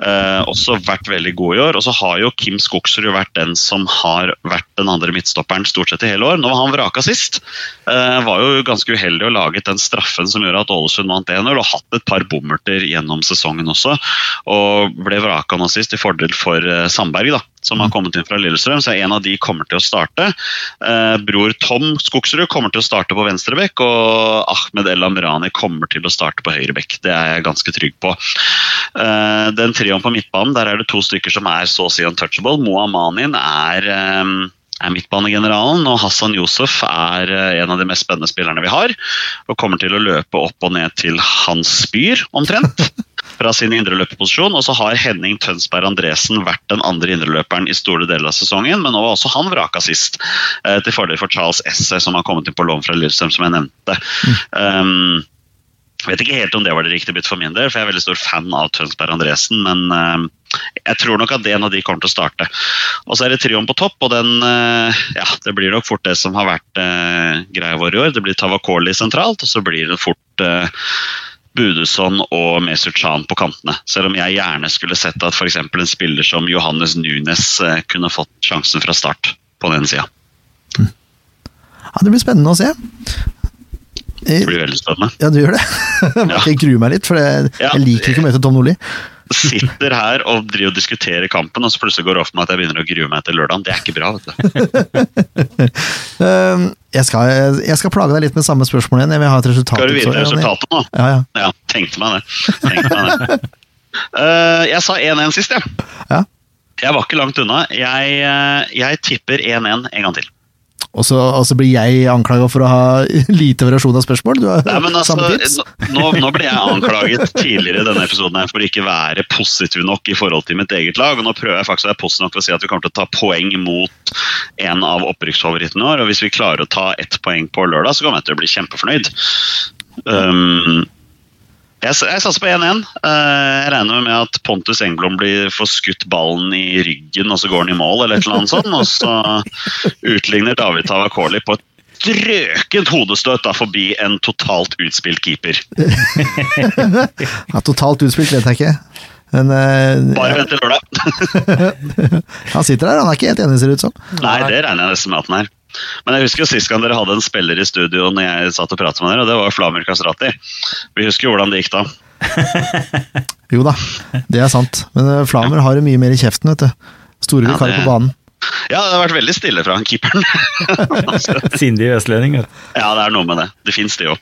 Eh, også vært veldig god i år. Og så har jo Kim Skogsrud vært den som har vært den andre midtstopperen stort sett i hele år. Nå var han vraka sist. Eh, var jo ganske uheldig å laget den straffen som gjorde at Ålesund vant 1-0, og hatt et par bommerter gjennom sesongen også. Og ble vraka nå sist i fordel for eh, Sandberg, da som har kommet inn fra Lillestrøm, så en av de kommer til å starte. Eh, bror Tom Skogsrud kommer til å starte på venstrebekk, og Ahmed El Amrani kommer til å starte på høyrebekk. Det er jeg ganske trygg på. Eh, den trioen på midtbanen, der er det to stykker som er så å si untouchable. Moa Manin er eh, er midtbanegeneralen, og Hassan Josef er eh, en av de mest spennende spillerne vi har. Og kommer til å løpe opp og ned til hans spyr, omtrent. Fra sin indreløperposisjon. Og så har Henning Tønsberg Andresen vært den andre indreløperen i store deler av sesongen, men nå var også han vraka sist. eh, Til fordel for Charles Esse, som har kommet inn på lån fra Lillestrøm, som jeg nevnte. Um, jeg vet ikke helt om det var det riktige byttet for min del, for jeg er veldig stor fan av Tønsberg Andresen, men uh, jeg tror nok at en av de kommer til å starte. Og så er det trioen på topp, og den uh, Ja, det blir nok fort det som har vært uh, greia vår i år. Det blir Tavakoli sentralt, og så blir det fort uh, Budusson og Mesut Chan på kantene. Selv om jeg gjerne skulle sett at f.eks. en spiller som Johannes Nunes uh, kunne fått sjansen fra start på den sida. Ja, det blir spennende å se. Det Eh, blir veldig spennende. Ja, du gjør det. Jeg gruer meg litt, for jeg, jeg liker ikke å møte Tom Nordli. Sitter her og driver og diskuterer kampen, og så plutselig går det opp for meg at jeg begynner å grue meg til lørdagen. Det er ikke bra, vet du. Eh, Jeg skal, jeg skal plage deg litt med samme spørsmål igjen. Jeg vil ha et resultat. Skal du vite resultatet nå? Ja, ja. Ja, tenkte meg det. Tenkte meg det. Uh, jeg sa 1-1 sist, jeg. Ja. Jeg var ikke langt unna. Jeg, eh, jeg tipper 1-1 en gang til. Og så, og så blir jeg anklaga for å ha lite variasjon av spørsmål. Du har Nei, men altså, nå, nå ble jeg anklaget tidligere i denne episoden her for ikke være positiv nok i forhold til mitt eget lag. og Nå prøver jeg faktisk å være positiv nok til å si at vi kommer til å ta poeng mot en av opprykksfavorittene våre. og Hvis vi klarer å ta ett poeng på lørdag, så kommer jeg til å bli kjempefornøyd. Um, jeg, jeg satser på 1-1. Eh, Jeg regner med at Pontus Engblom blir får skutt ballen i ryggen, og så går han i mål, eller et eller annet sånt. Og så utligner David Tavakoli på et strøkent hodestøt da, forbi en totalt utspilt keeper. Ja, totalt utspilt vet jeg ikke. Men uh, Bare vent til lørdag. han sitter der, han er ikke helt enig, ser det ut som. Nei, det regner jeg nesten med at han er. Men jeg husker sist gang dere hadde en spiller i studio når jeg satt og pratet med dere, og det var Flamur Kastrati. Vi husker jo hvordan det gikk da. Jo da, det er sant. Men Flamur Flamer har jo mye mer i kjeften, vet du. Store Ja, det- på banen. Ja, det har vært veldig stille fra han keeperen. Sindig vestlending. vet du. ja, det er noe med det. Det fins det jo.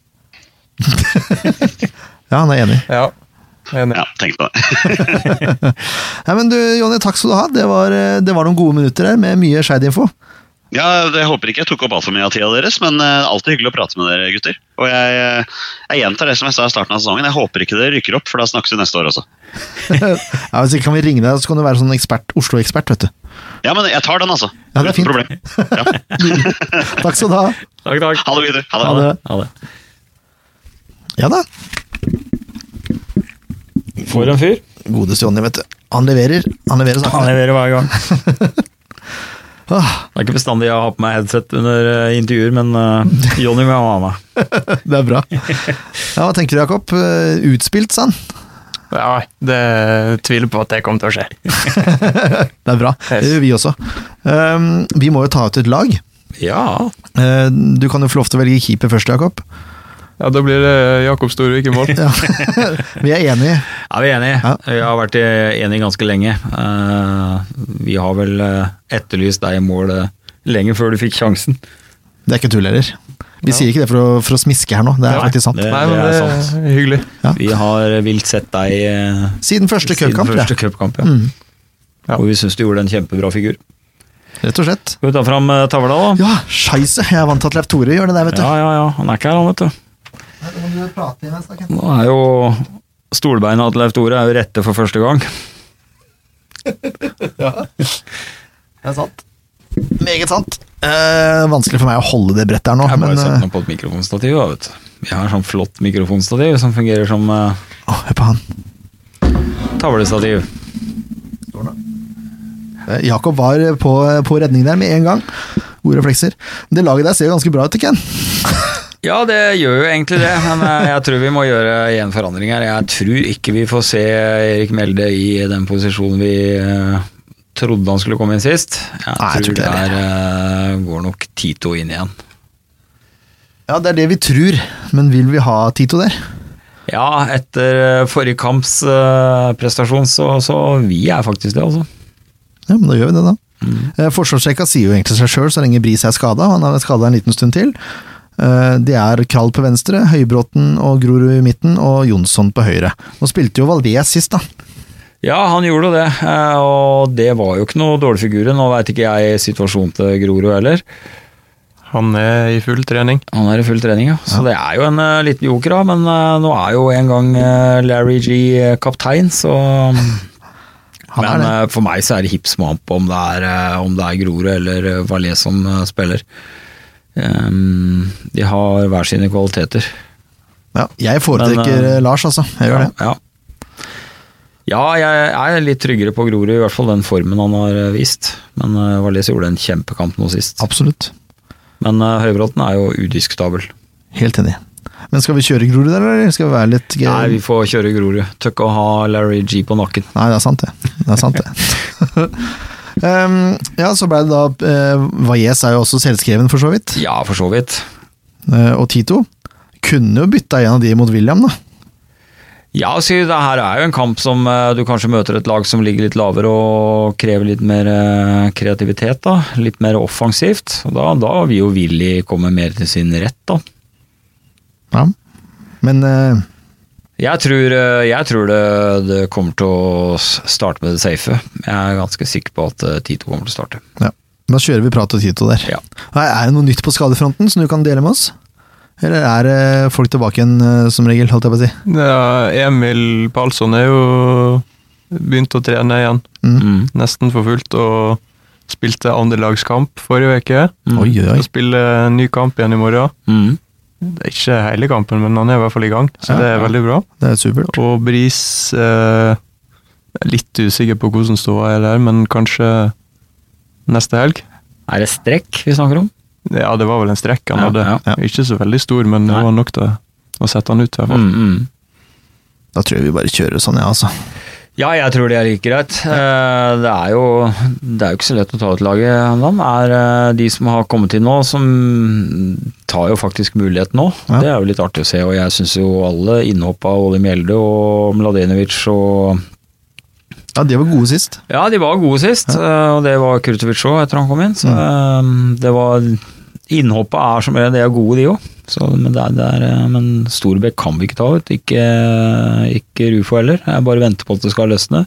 Ja, han er enig. Ja, enig. Ja, tenkte det. Ja, men du, Jonny, takk skal du ha. Det var, eh, det var noen gode minutter her med mye Skeid-info. Ja, Jeg håper ikke jeg tok opp altfor mye av tida deres, men uh, alltid hyggelig å prate med dere, gutter. Og jeg, eh, jeg gjentar det som jeg sa i starten av sesongen. Jeg håper ikke dere rykker opp, for da snakkes vi neste år også. Ja, Hvis ikke kan vi ringe deg, så kan du være sånn ekspert, Oslo-ekspert, vet du. Ja, men jeg tar den, altså. Ja, det er fint. problem. Ja. Takk skal du ha. Takk, takk. Ha det, videre. Ha det. Ha det. Ha det. Ja da. For en fyr. Godeste Jonny, vet du. Han leverer. Han leverer Han leverer hver gang. Det er ikke bestandig jeg har på meg headset under eh, intervjuer, men uh, Jonny må ha med meg. det er bra. Ja, Hva tenker du, Jakob? Eh, Utspilt, sa han. Ja, det tviler på at det kommer til å skje. Det er bra. Det gjør vi også. Um, vi må jo ta ut et lag. Ja. Eh, du kan jo få lov til å velge keeper først, Jakob. Ja, Da blir det Jakob Storvik i mål. Ja. vi er enige. Ja, vi er enige? Ja. Vi har vært enige ganske lenge. Eh, vi har vel eh, etterlyst deg i mål eh, lenge før du fikk sjansen. Det er ikke tull heller. Vi Ja. sier ikke det for å, for å smiske her nå, det er Nei, faktisk sant. det- Nei, men er det sant. er hyggelig. Ja. Vi har vilt sett deg eh, Siden første siden cupkamp, ja. Cup Ja. Mm, Ja. Og vi syns du gjorde en kjempebra figur. rett og slett. Skal vi ta fram eh, tavla, da? Ja, scheisse! Jeg er vant til at Leif Tore gjør det der, vet du. Ja, ja, ja. Han er ikke her, han, vet du. Nå er jo stolbeina til Leif Tore er jo rette for første gang. Det er sant. Meget sant. Eh, vanskelig for meg å holde det brettet her nå, Jeg bare men setter eh, på et mikrofonstativ. Da, vet du. Vi har sånn flott mikrofonstativ som fungerer som eh, å, hør på han. tavlestativ. Eh, Jakob var på, på redning der med en gang. Gode reflekser. Det laget der ser jo ganske bra ut, Ken. Ja, det gjør jo egentlig det, men eh, jeg tror vi må gjøre igjen forandring her. Jeg tror ikke vi får se Erik Melde i den posisjonen vi eh, trodde han skulle komme inn sist. Jeg Nei, jeg tror tror det der eh, går nok Tito inn igjen. Ja, det er det vi tror, men vil vi ha Tito der? Ja, etter forrige kamps prestasjon, så, så vi er faktisk det, altså. Ja, men da gjør vi det, da. Mm. Forsvarssjekka sier jo egentlig seg sjøl så lenge Bris er skada. Han er skada en liten stund til. Eh, Det er Krall på venstre, Høybråten og Grorud i midten, og Jonsson på høyre. Nå spilte jo Valves sist, da. Ja, han gjorde det, eh, og det var jo ikke noe dårlig figur. Nå veit ikke jeg situasjonen til Grorud heller. Han er i full trening. Han er i full trening, ja. Så det er jo en uh, liten joker, da. Men uh, nå er jo en gang uh, Larry G kaptein, så Han er Men uh, for meg så er det hipp som happ om det er, uh, om det er Grorud eller Valais som uh, spiller. Um, de har hver sine kvaliteter. Ja, jeg foretrekker Men, eh, eh, Lars, altså. Jeg gjør det. Ja. ja, jeg er litt tryggere på Grorud, i hvert fall den formen han har uh, vist. Men uh, Valais gjorde en kjempekamp nå sist. Absolutt. Men uh, Høybråten er jo udiskutabel. Helt enig. Men skal vi kjøre Grorud der, eller skal vi være litt gøy? Nei, vi får kjøre Grorud. Tør ikke å ha Larry G på nakken. Nei, det er sant, det. Det er sant, det. um, ja, så ble det da uh, Valles er jo også selvskreven, for så vidt. Ja, for så vidt. Uh, og Tito kunne jo bytta en av de mot William, da. Ja, så det her er jo en kamp som uh, du kanskje møter et lag som ligger litt lavere og krever litt mer uh, kreativitet, da. Litt mer offensivt. Og da, da vil jo Willy komme mer til sin rett, da. Ja. Men eh, Jeg tror, eh, jeg tror det, det kommer til å starte med det safe. Jeg er ganske sikker på at eh, Tito kommer til å starte. ja. da kjører vi Prat til Tito der. Ja. Er det noe nytt på skadefronten som du kan dele med oss? Eller er det folk tilbake igjen, eh, som regel, holdt jeg på å si? Ja, Emil Palsson er jo begynt å trene igjen, Mm. Mm. nesten for fullt, og spilte andrelagskamp forrige uke. Mm. Oi, oi, spiller ny kamp igjen i morgen. Mm. Det ikke hele kampen, men han er i hvert fall i gang, så Ja, det er ja. veldig bra. Det er supert. Og Bris eh, Litt usikker på hvordan ståa er der, men kanskje neste helg? Er det strekk vi snakker om? Ja, det var vel en strekk han Ja, hadde. ja. Ikke så veldig stor, men det var nok til å sette han ut, i hvert fall. Mm, mm. Da tror jeg vi bare kjører sånn, ja, altså. Ja, jeg tror det er like greit. Eh, Det er jo, det er jo ikke så lett å ta ut laget. Det er eh, de som har kommet inn nå, som tar jo faktisk muligheten nå. Ja. Det er jo litt artig å se, og jeg syns jo alle innhopp av Oli Mjelde og Mladenovic og Ja, de var gode sist. Ja, de var gode sist, Ja. og det var Kurtovic òg etter han kom inn. Så eh, det var Innhoppet er som det de er gode, de òg. Men, det er, det er, eh, men Storbekk kan vi ikke ta ut. Ikke, ikke Rufo heller. Jeg bare venter på at det skal løsne.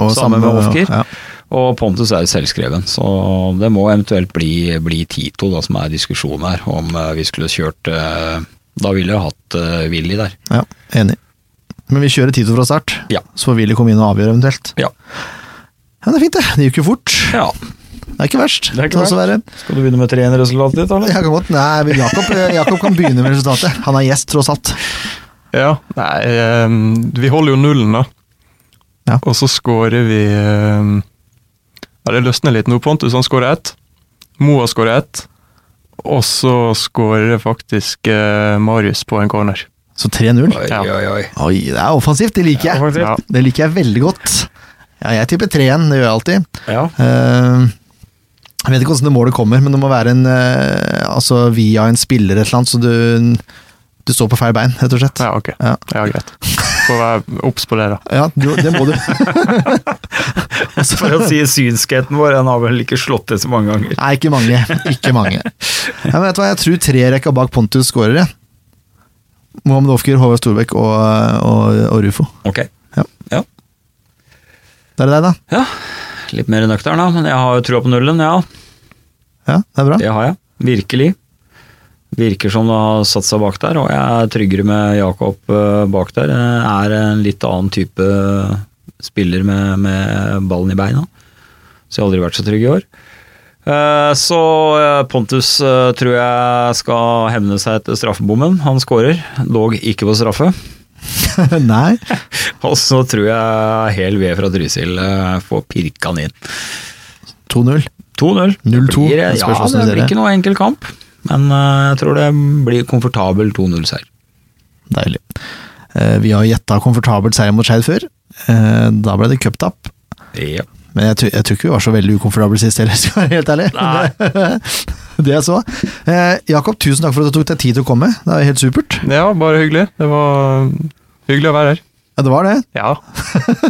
Og Samme med Ofker. Ja. Og Pontus er selvskreven, så det må eventuelt bli, bli Tito da, som er diskusjonen her. Om eh, vi skulle kjørt eh, Da ville jeg hatt Willy der. ja, enig. Men vi kjører Tito fra start, Ja. så får Willy komme inn og avgjøre eventuelt. Ja. Ja, det er fint, det. Det gikk jo fort. ja. Det er ikke verst. Det er ikke verst. være. Skal du begynne med 3-1-resultatet ditt, eller? Jeg kan godt, nei, Jakob, Jakob kan begynne med resultatet. Han er gjest, tross alt. Ja, nei, eh, vi holder jo nullen, da. Ja. Og så skårer vi eh, Ja, det løsner litt nå. Pontus han skårer ett. Moa skårer ett. Og så skårer faktisk eh, Marius på en corner. Så 3-0. Oi, Ja. oi, oi. Oi, det er offensivt. Det liker jeg. Ja. Det liker jeg veldig godt. Ja, jeg tipper 3-1, det gjør jeg alltid. Ja. Eh, jeg vet ikke hvordan det målet kommer, men det må være en eh, altså via en spiller et eller annet, så du, du står på feil bein, rett og slett. Ja, ok. Ja. Ja, greit. Får være obs på det, da. Ja, du, det må du. For å si synskheten vår, den har vel ikke slått det så mange ganger. Nei, ikke mange. Ikke mange. Ja, men vet du hva, jeg tror tre rekka bak Pontus skårer, jeg. Mohammed Ofker, Håvard Storbekk og, og, og Rufo. Ok. Ja. ja. Da er det deg, da? Ja. Litt mer nøktern, da, men jeg har jo trua på nullen, ja. Ja, det er bra. Det har jeg. Virkelig. Virker som det har satt seg bak der, og jeg er tryggere med Jakob eh, bak der. Jeg er en litt annen type spiller med, med ballen i beina. Så jeg har aldri vært så trygg i år. Eh, Så eh, Pontus eh, tror jeg skal hevne seg etter straffebommen. Han skårer. dog ikke på straffe. Nei. Og så tror jeg hel ved fra Trysil eh, får pirka den inn. 2-0. 2-0. 0-2, Det blir- Ja, det blir ikke noe enkel kamp. Men eh, jeg tror det blir komfortabel 2-0-seier. Deilig. Eh, Vi har gjetta komfortabelt seier mot Skeid før. Eh, Da ble det cuptap. Ja. Men jeg, jeg tror ikke vi var så veldig ukomfortable sist heller, skal jeg være helt ærlig. det jeg så. Eh, Jakob, tusen takk for at du tok deg tid til å komme. Det er helt supert. Ja, bare hyggelig. Det var hyggelig å være her. Ja, det var det. Ja.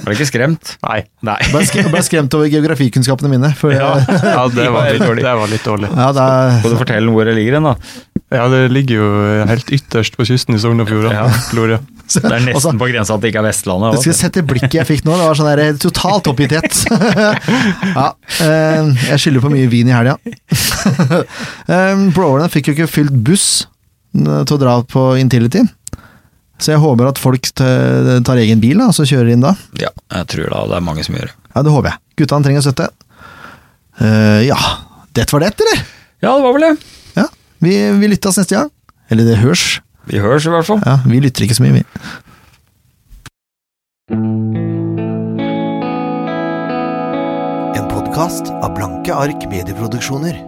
Ble ikke skremt? Nei. Nei. Ble, sk ble skremt over geografikunnskapene mine. For, Ja. ja. Ja, det var litt, dårlig. det var litt dårlig. Ja, det er, Skal du fortelle hvor det ligger hen, da? Ja, det ligger jo helt ytterst på kysten i Sogn og Fjordane. Ja. Det er nesten Altså, på grensa at det ikke er Vestlandet. Du skulle sette sett det blikket jeg fikk nå. Det var sånn der, totalt oppgitthet. ja, eh, jeg skylder på mye vin i helga. eh, Blåhålene fikk jo ikke fylt buss eh, til å dra på Intility. Så jeg håper at folk tar egen bil da, og så kjører inn da. Ja, jeg tror da det er mange som gjør det. Ja, det håper jeg. Guttene trenger støtte. Eh, ja, det var det, eller? Ja, det var vel det. Ja, vi, vi lyttes neste gang. Eller det hørs. Vi høres i hvert fall. Ja, vi lytter ikke så mye, vi. En podkast av Blanke ark medieproduksjoner.